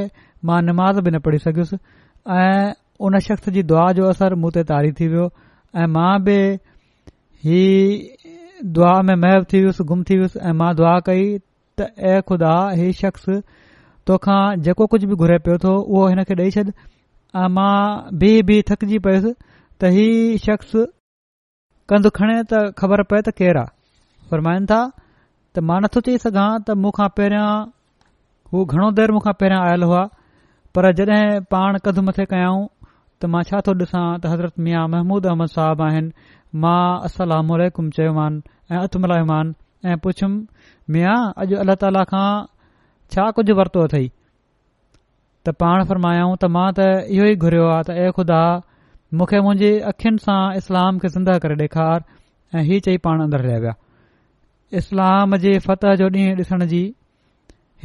मां निमाज़ बि न पढ़ी सघियुसि ऐं उन शख़्स जी दुआ जो असर मूं ते तारी थी वियो ऐ मां बि ही दुआ में महव थी वियुसि गुम थी वियुसि ऐं मां दुआ कई त ऐं खुदा हे शख़्स तोखां जेको कुझ बि घुरे पियो थो उहो हिन खे ॾेई छॾ अ मां बीह बीह थकजी पयुसि त हीउ शख़्स कंधु खणे त ख़बर पए त केरु आहे फरमाइनि था त मां नथो चई सघां त मूंखां पहिरियों हू घणो देरि मूंखां पहिरियों आयल हुआ पर जड॒हिं पाण कदु मथे कयाऊं त मां छा थो ॾिसां त हज़रत मिया महमूद अहमद साहब आहिनि मां असलामकुम चयोमान ऐं हथु ऐं मिया अॼु अलाह ताला खां छा कुझु वरितो अथई त पाण फरमायाऊं त मां त इहो ई घुरियो आहे त ए खुदा मूंखे मुंहिंजे अखियुनि सां इस्लाम खे ज़िंदह करे ॾेखार ऐं हीउ चई पाण अंदरि हलिया विया इस्लाम जे फतिह जो ॾींहुं ॾिसण जी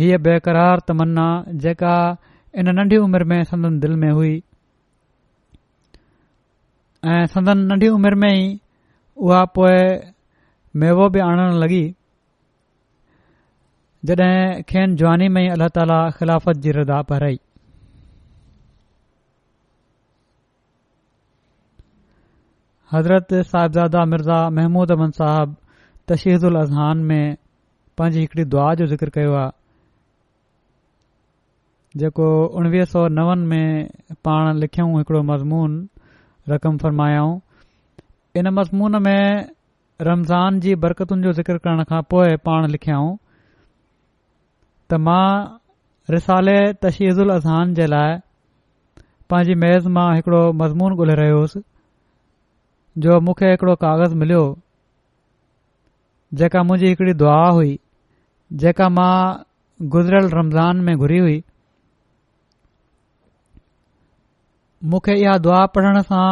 हीअ बेक़रार तमन्ना जेका इन नंढी उमिरि में संदन दिल में हुई ऐं संदन नंढी उमिरि में ई उहा पोए मेवो बि आणणु लॻी जॾहिं खेन जवानी में ई अलाह ख़िलाफ़त जी रदा पराई हज़रत साहिबज़ादा मिर्ज़ा महमूद अमन साहब तशीद उल अज़हान में पंहिंजी हिकड़ी दुआ जो ज़िक्र कयो आहे जेको उणिवीह सौ नव में पाण लिखियऊं हिकिड़ो मज़मून रक़म फ़रमायाऊं इन मज़मून में रमज़ान जी बरकतुनि जो ज़िक्र करण खां पोइ पाण लिखियाऊं त मां रिसाले तशीज़ल अज़हान जे लाइ पंहिंजी मेज़ मां हिकिड़ो मज़मून ॻोल्हे रहियो हुउसि जो मूंखे हिकिड़ो कागज़ मिलियो जेका मुंहिंजी हिकिड़ी दुआ हुई जेका मां गुज़िरियल रमज़ान में घुरी हुई मूंखे इहा दुआ पढ़ण सां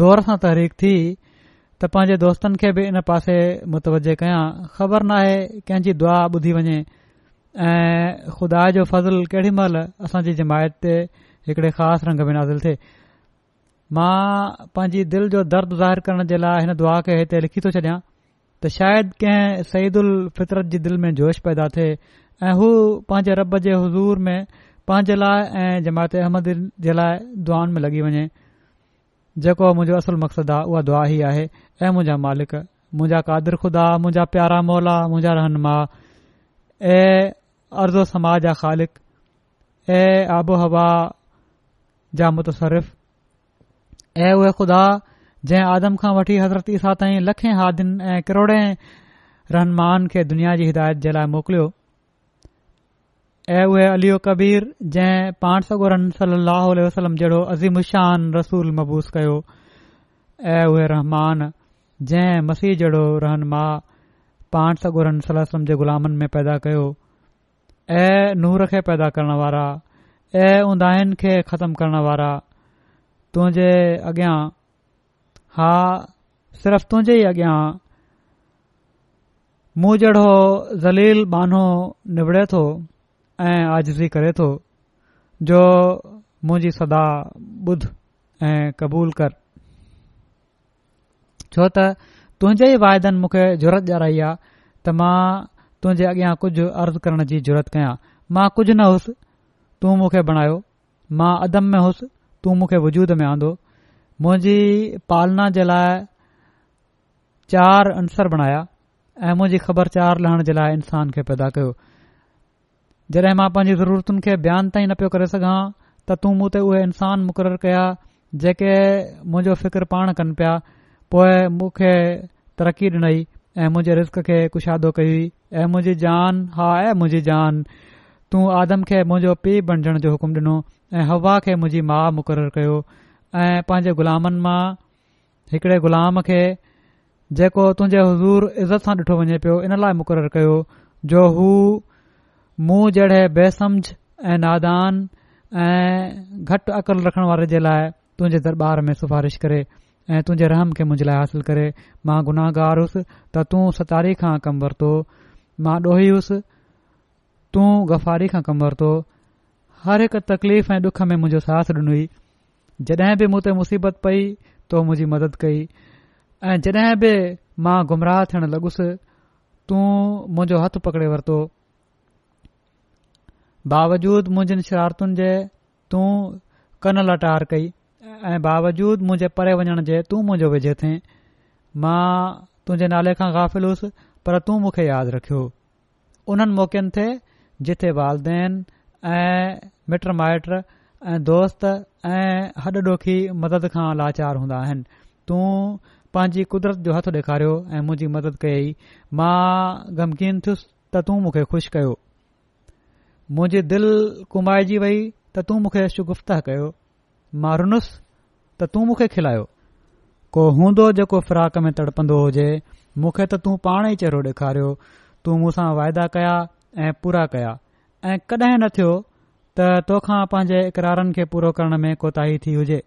ज़ोर सां तहरीक थी त पंहिंजे दोस्तनि खे बि इन पासे मुतवजे कयां ख़बर नाहे कंहिंजी दुआ ॿुधी वञे ऐं ख़ुदा जो फज़ल केॾी महिल असांजी जमायत ते हिकड़े ख़ासि रंग में नाज़िल थे मां पंहिंजी दिलि जो दर्द ज़ाहिर करण जे लाइ हिन दुआ खे हिते लिखी थो छॾियां त शायदि कंहिं सईद उल फितरत जी दिलि में जोश पैदा थिए ऐं हू पंहिंजे रॿ जे हज़ूर में पंहिंजे लाइ ऐं जमायत अहमद जे लाइ दुआनि में लॻी वञे जेको मुंहिंजो असुलु मक़्सदु आहे उहा दुआ ई आहे ऐं मुंहिंजा मालिक मुंहिंजा कादिर खुदा मुंहिंजा प्यारा मौला मुंहिंजा रहनुमा ऐं अरज़ समाज जा ख़ालिक़ आबो हवा जा मुतरिफ़ ऐं उहे खुदा जंहिं आदम खां वठी हज़रत ईसा ताईं लखे हादियुनि ऐं करोड़े रहनमाउनि खे दुनिया जी हिदायत जे लाइ मोकिलियो ऐं उहे अलीओ कबीर जंहिं पाण सगोरन सलीह वसलम जहिड़ो अज़ीमुशान रसूल मबूस कयो ऐं उहे रहमान जंहिं मसीह जहिड़ो रहनमा पाण सगोरन सलाह जे ग़ुलामन में पैदा कयो ऐं नूर खे पैदा करण वारा ऐं उंदाइन खे ख़तमु करण वारा तुंहिंजे अॻियां हा सिर्फ़ु तुंहिंजे ई अॻियां मूं जहिड़ो ज़लील बानो निबड़े थो ऐं आज़िज़ी करे थो जो मुंहिंजी सदा ॿुध ऐं क़बूल कर छो त तुंहिंजे ई वाइदनि मूंखे झुरत ॼाराई आहे तुंहिंजे अॻियां कुझु अर्ज़ करण जी ज़रूरत कयां मां कुझु न हुसि तूं मूंखे बणायो मां अदम में हुउसि तू मुखे वजूद में आंदो मुंहिंजी पालना जे लाइ चार अंसर बणाया ऐं ख़बर चार लहण जे लाइ इंसान खे पैदा कयो जड॒हिं मां पंहिंजी ज़रूरतुनि खे बयान ताईं न पियो करे सघां त तूं मूं ते उहे इंसान मुक़ररु कया जेके मुंजो फ़िकर पाण कनि पिया पोएं मूंखे तरक़ी डि॒नई ऐं मुंहिंजे रिस्क खे कुशादो कई ऐं मुंहिंजी जान हा ऐ मुंहिंजी जान तूं आदम खे मुंहिंजो पीउ बणजण जो हुकुम ॾिनो ऐं हवा खे मुंहिंजी माउ मुक़ररु कयो ऐं पंहिंजे ग़ुलामनि मां हिकिड़े ग़ुलाम खे जेको तुंहिंजे हज़ूर इज़त सां ॾिठो वञे पियो इन लाइ मुक़ररु कयो जो हू मूं जड़े बेसमझ ऐं नादान ऐं घटि अक़ल रखण वारे जे लाइ तुंहिंजे दरबार में सिफारिश करे ऐं तुंहिंजे रहम खे मुंहिंजे लाइ हासिल करे मां गुनाहगार हुअसि त तूं सतारी खां कमु वरितो मां ॾोही हुयुसि तूं गफ़ारी खां कमु वरितो हर हिकु तकलीफ़ ऐं ॾुख में मुंहिंजो साथ ॾिनई जॾहिं बि मूं ते मुसीबत पई तो मुंहिंजी मदद कई ऐं जॾहिं बि मां गुमराह थियण लॻुसि तूं मुंहिंजो हथ पकड़े वरितो बावजूद मुंहिंजनि शरारतुनि जें तूं कन लटार कई ऐं बावजूद मुंहिंजे परे वञण जे तू मुंहिंजो वेझे थे मां तुंहिंजे नाले खां गाफ़िल हुयुसि पर तूं मूंखे यादि रखियो उन्हनि मौक़नि ते जिथे वालदेन ऐं मिट माइट ऐं दोस्त ऐं हॾ ॾुखी मदद खां लाचार हूंदा आहिनि तूं पंहिंजी कुदरत जो हथु ॾेखारियो ऐं मुंहिंजी मदद कई मां ग़मकीन थियुसि त तूं मूंखे खु़शि कयो मुंहिंजी दिलि कुमाइजी वई त तू मूंखे शुगुफ़्ता कयो मां रुनुसि त तू मूंखे खिलायो को हूंदो जेको फिराक में तड़पंदो हुजे मूंखे त तूं पाण ई चेहरो डे॒खारियो तू मूं सां वाइदा कया ऐं पूरा कया ऐं कडहिं न थियो त तोखा पंहिंजे इकरारनि खे पूरो करण में कोताही थी हुजे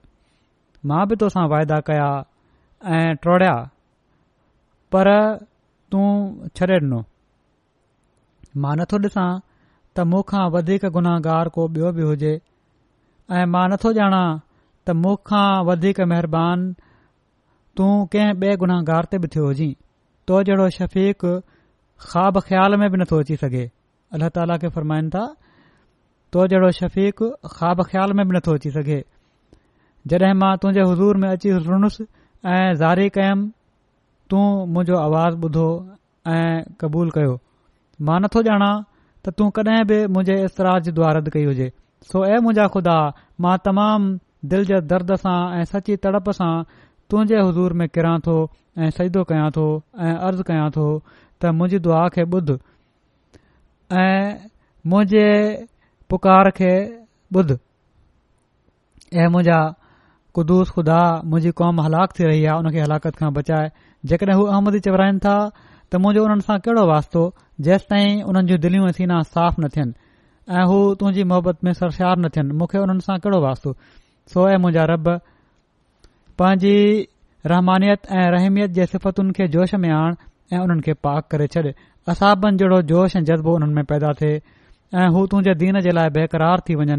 मां बि तोसां वाइदा कया ऐं ट्रोड़िया पर तूं छॾे ॾिनो मां नथो ॾिसां त मूंखां वधीक गुनाहगार को बि॒यो बि हुजे ऐं मां नथो ॼाणा त मूंखां वधीक महिरबानी तूं कंहिं ॿिए गुनहगार ते हुजी तो जहिड़ो शफ़ीक़ ख़्वाब ख़्याल में बि नथो अची सघे अल्ला ताला खे फरमाइन था तो जहिड़ो शफ़ीक़ ख़्वाब ख़्याल में बि नथो अची सघे जड॒हिं मां तुंहिंजे हज़ूर में अची रुनुसि ऐं ज़ारी कयुमि तू मुंजो आवाज़ ॿुधो ऐ क़बूल कयो मां नथो ॼाणा त तूं कडहिं बि मुंहिंजे इस्तरा जी रद्द कई हुजे सो ऐ मुंहिंजा खुदा मां तमामु दिल जर्द सां ऐं सची तड़प सां तुंहिंजे हज़ूर में किरां थो ऐं साइदो कयां थो ऐं अर्ज़ु कयां थो त मुंहिंजी दुआ खे ॿुध ऐं मुंहिंजे पुकार खे ॿुध ऐं मुंहिंजा कुदूस खुदा मुंहिंजी कौम हलाक थी रही आहे हुन हलाकत खां बचाए जेकॾहिं हू अहमदी चवराइन था त मुंजो हुननि सां कहिड़ो वास्तो जेसि ताईं हुननि जूं दिलियूं साफ़ न थियनि ऐं हू तुंहिंजी मोहबत में सरशार न थियनि मूंखे हुननि सां कहिड़ो वास्तो सो ऐं मुंहिंजा रब पांजी रहमानियत ऐं रहमियत जे सिफ़तुनि खे जोश में आण ऐं उन्हनि खे पाक करे छॾ असाबनि जहिड़ो जोश ऐं जज़्बो उन्हनि में पैदा थिए ऐं हू तुंहिंजे दीन जे लाइ बेक़रार थी वञनि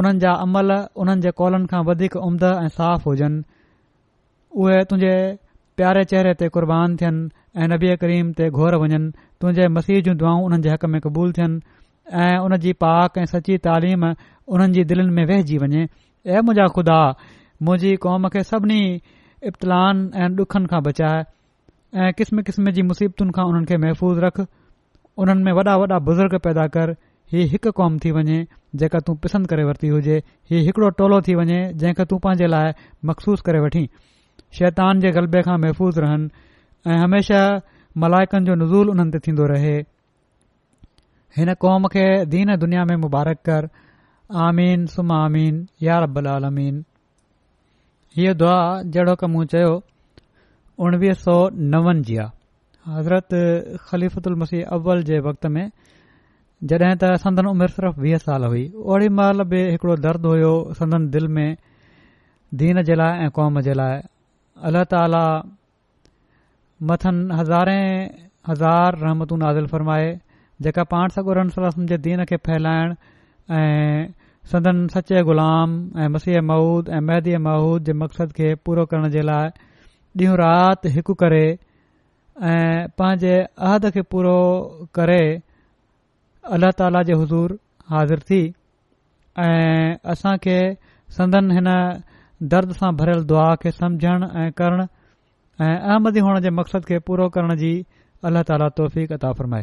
उन्हनि जा अमल उन्हनि जे कॉलनि खां वधीक उम्द ऐं साफ़ हुजनि उहे तुंहिंजे प्यारे चेहरे ते क़ुर्बान थियन ऐ नबीए करीम ते घोर वञन तुंहिंजे मसीह जूं दुआ उन्हनि जे हक़ में क़बूल थियनि ऐ उन जी पाक ऐं सची तइलीम उन्हनि जी दिलनि में वेहिजी वञे ऐं मुंहिंजा खुदा मुंहिंजी क़ौम खे सभिनी इब्तलान ऐं डुखनि खां बचाए ऐं क़िस्म क़िस्म जी मुसीबतुनि खां उन्हनि खे महफ़ूज़ रखु उन्हनि में वॾा वॾा बुज़ुर्ग पैदा कर ही हिकु क़ौम थी वञे जेका तूं पिसंदि करे वरिती हुजे ही हिकड़ो टोलो थी वञे जंहिंखां तूं पंहिंजे लाइ मखसूस करे वठी शैतान जे ग़लबे खां महफ़ूज़ रहनि ऐं हमेशा मलाइकनि जो नज़ूल उन्हनि ते थींदो रहे हिन क़ौम खे दीन दुनिया में मुबारक कर आमीन सुम आमीन यार अबल आलमीन हीअ दुआ जहिड़ो क मूं चयो उणिवीह सौ नवनि जी आहे हज़रत ख़लीफ़ुल मसीह अव्वल जे वक़्त में जॾहिं त संदन उमिरि सिर्फ़ु वीह साल हुई ओड़ी महिल बि हिकिड़ो दर्द हुयो संदन दिल में दीन जे लाइ ऐं क़ौम जे लाइ अलाह ताला मथनि हज़ारे हज़ार रहमतू नाज़िल फ़रमाए जेका पाण सॻु रहंदे दीन खे फैलाइण ऐं संदन सचे ग़ुलाम ऐं मसीह महुूद ऐं महदीअ मउूद जे मक़सदु खे पूरो करण जे लाइ ॾींहों राति हिकु करे ऐं पंहिंजे अहद खे पूरो करे अलाह ताला जे हज़ूर हाज़िर थी ऐं असांखे सदन हिन दर्द सां भरियल दुआ खे सम्झणु ऐं करणु ऐं अहमदी हुअण जे मक़सदु खे पूरो करण जी अलाह ताली तोहफ़ी फरमाए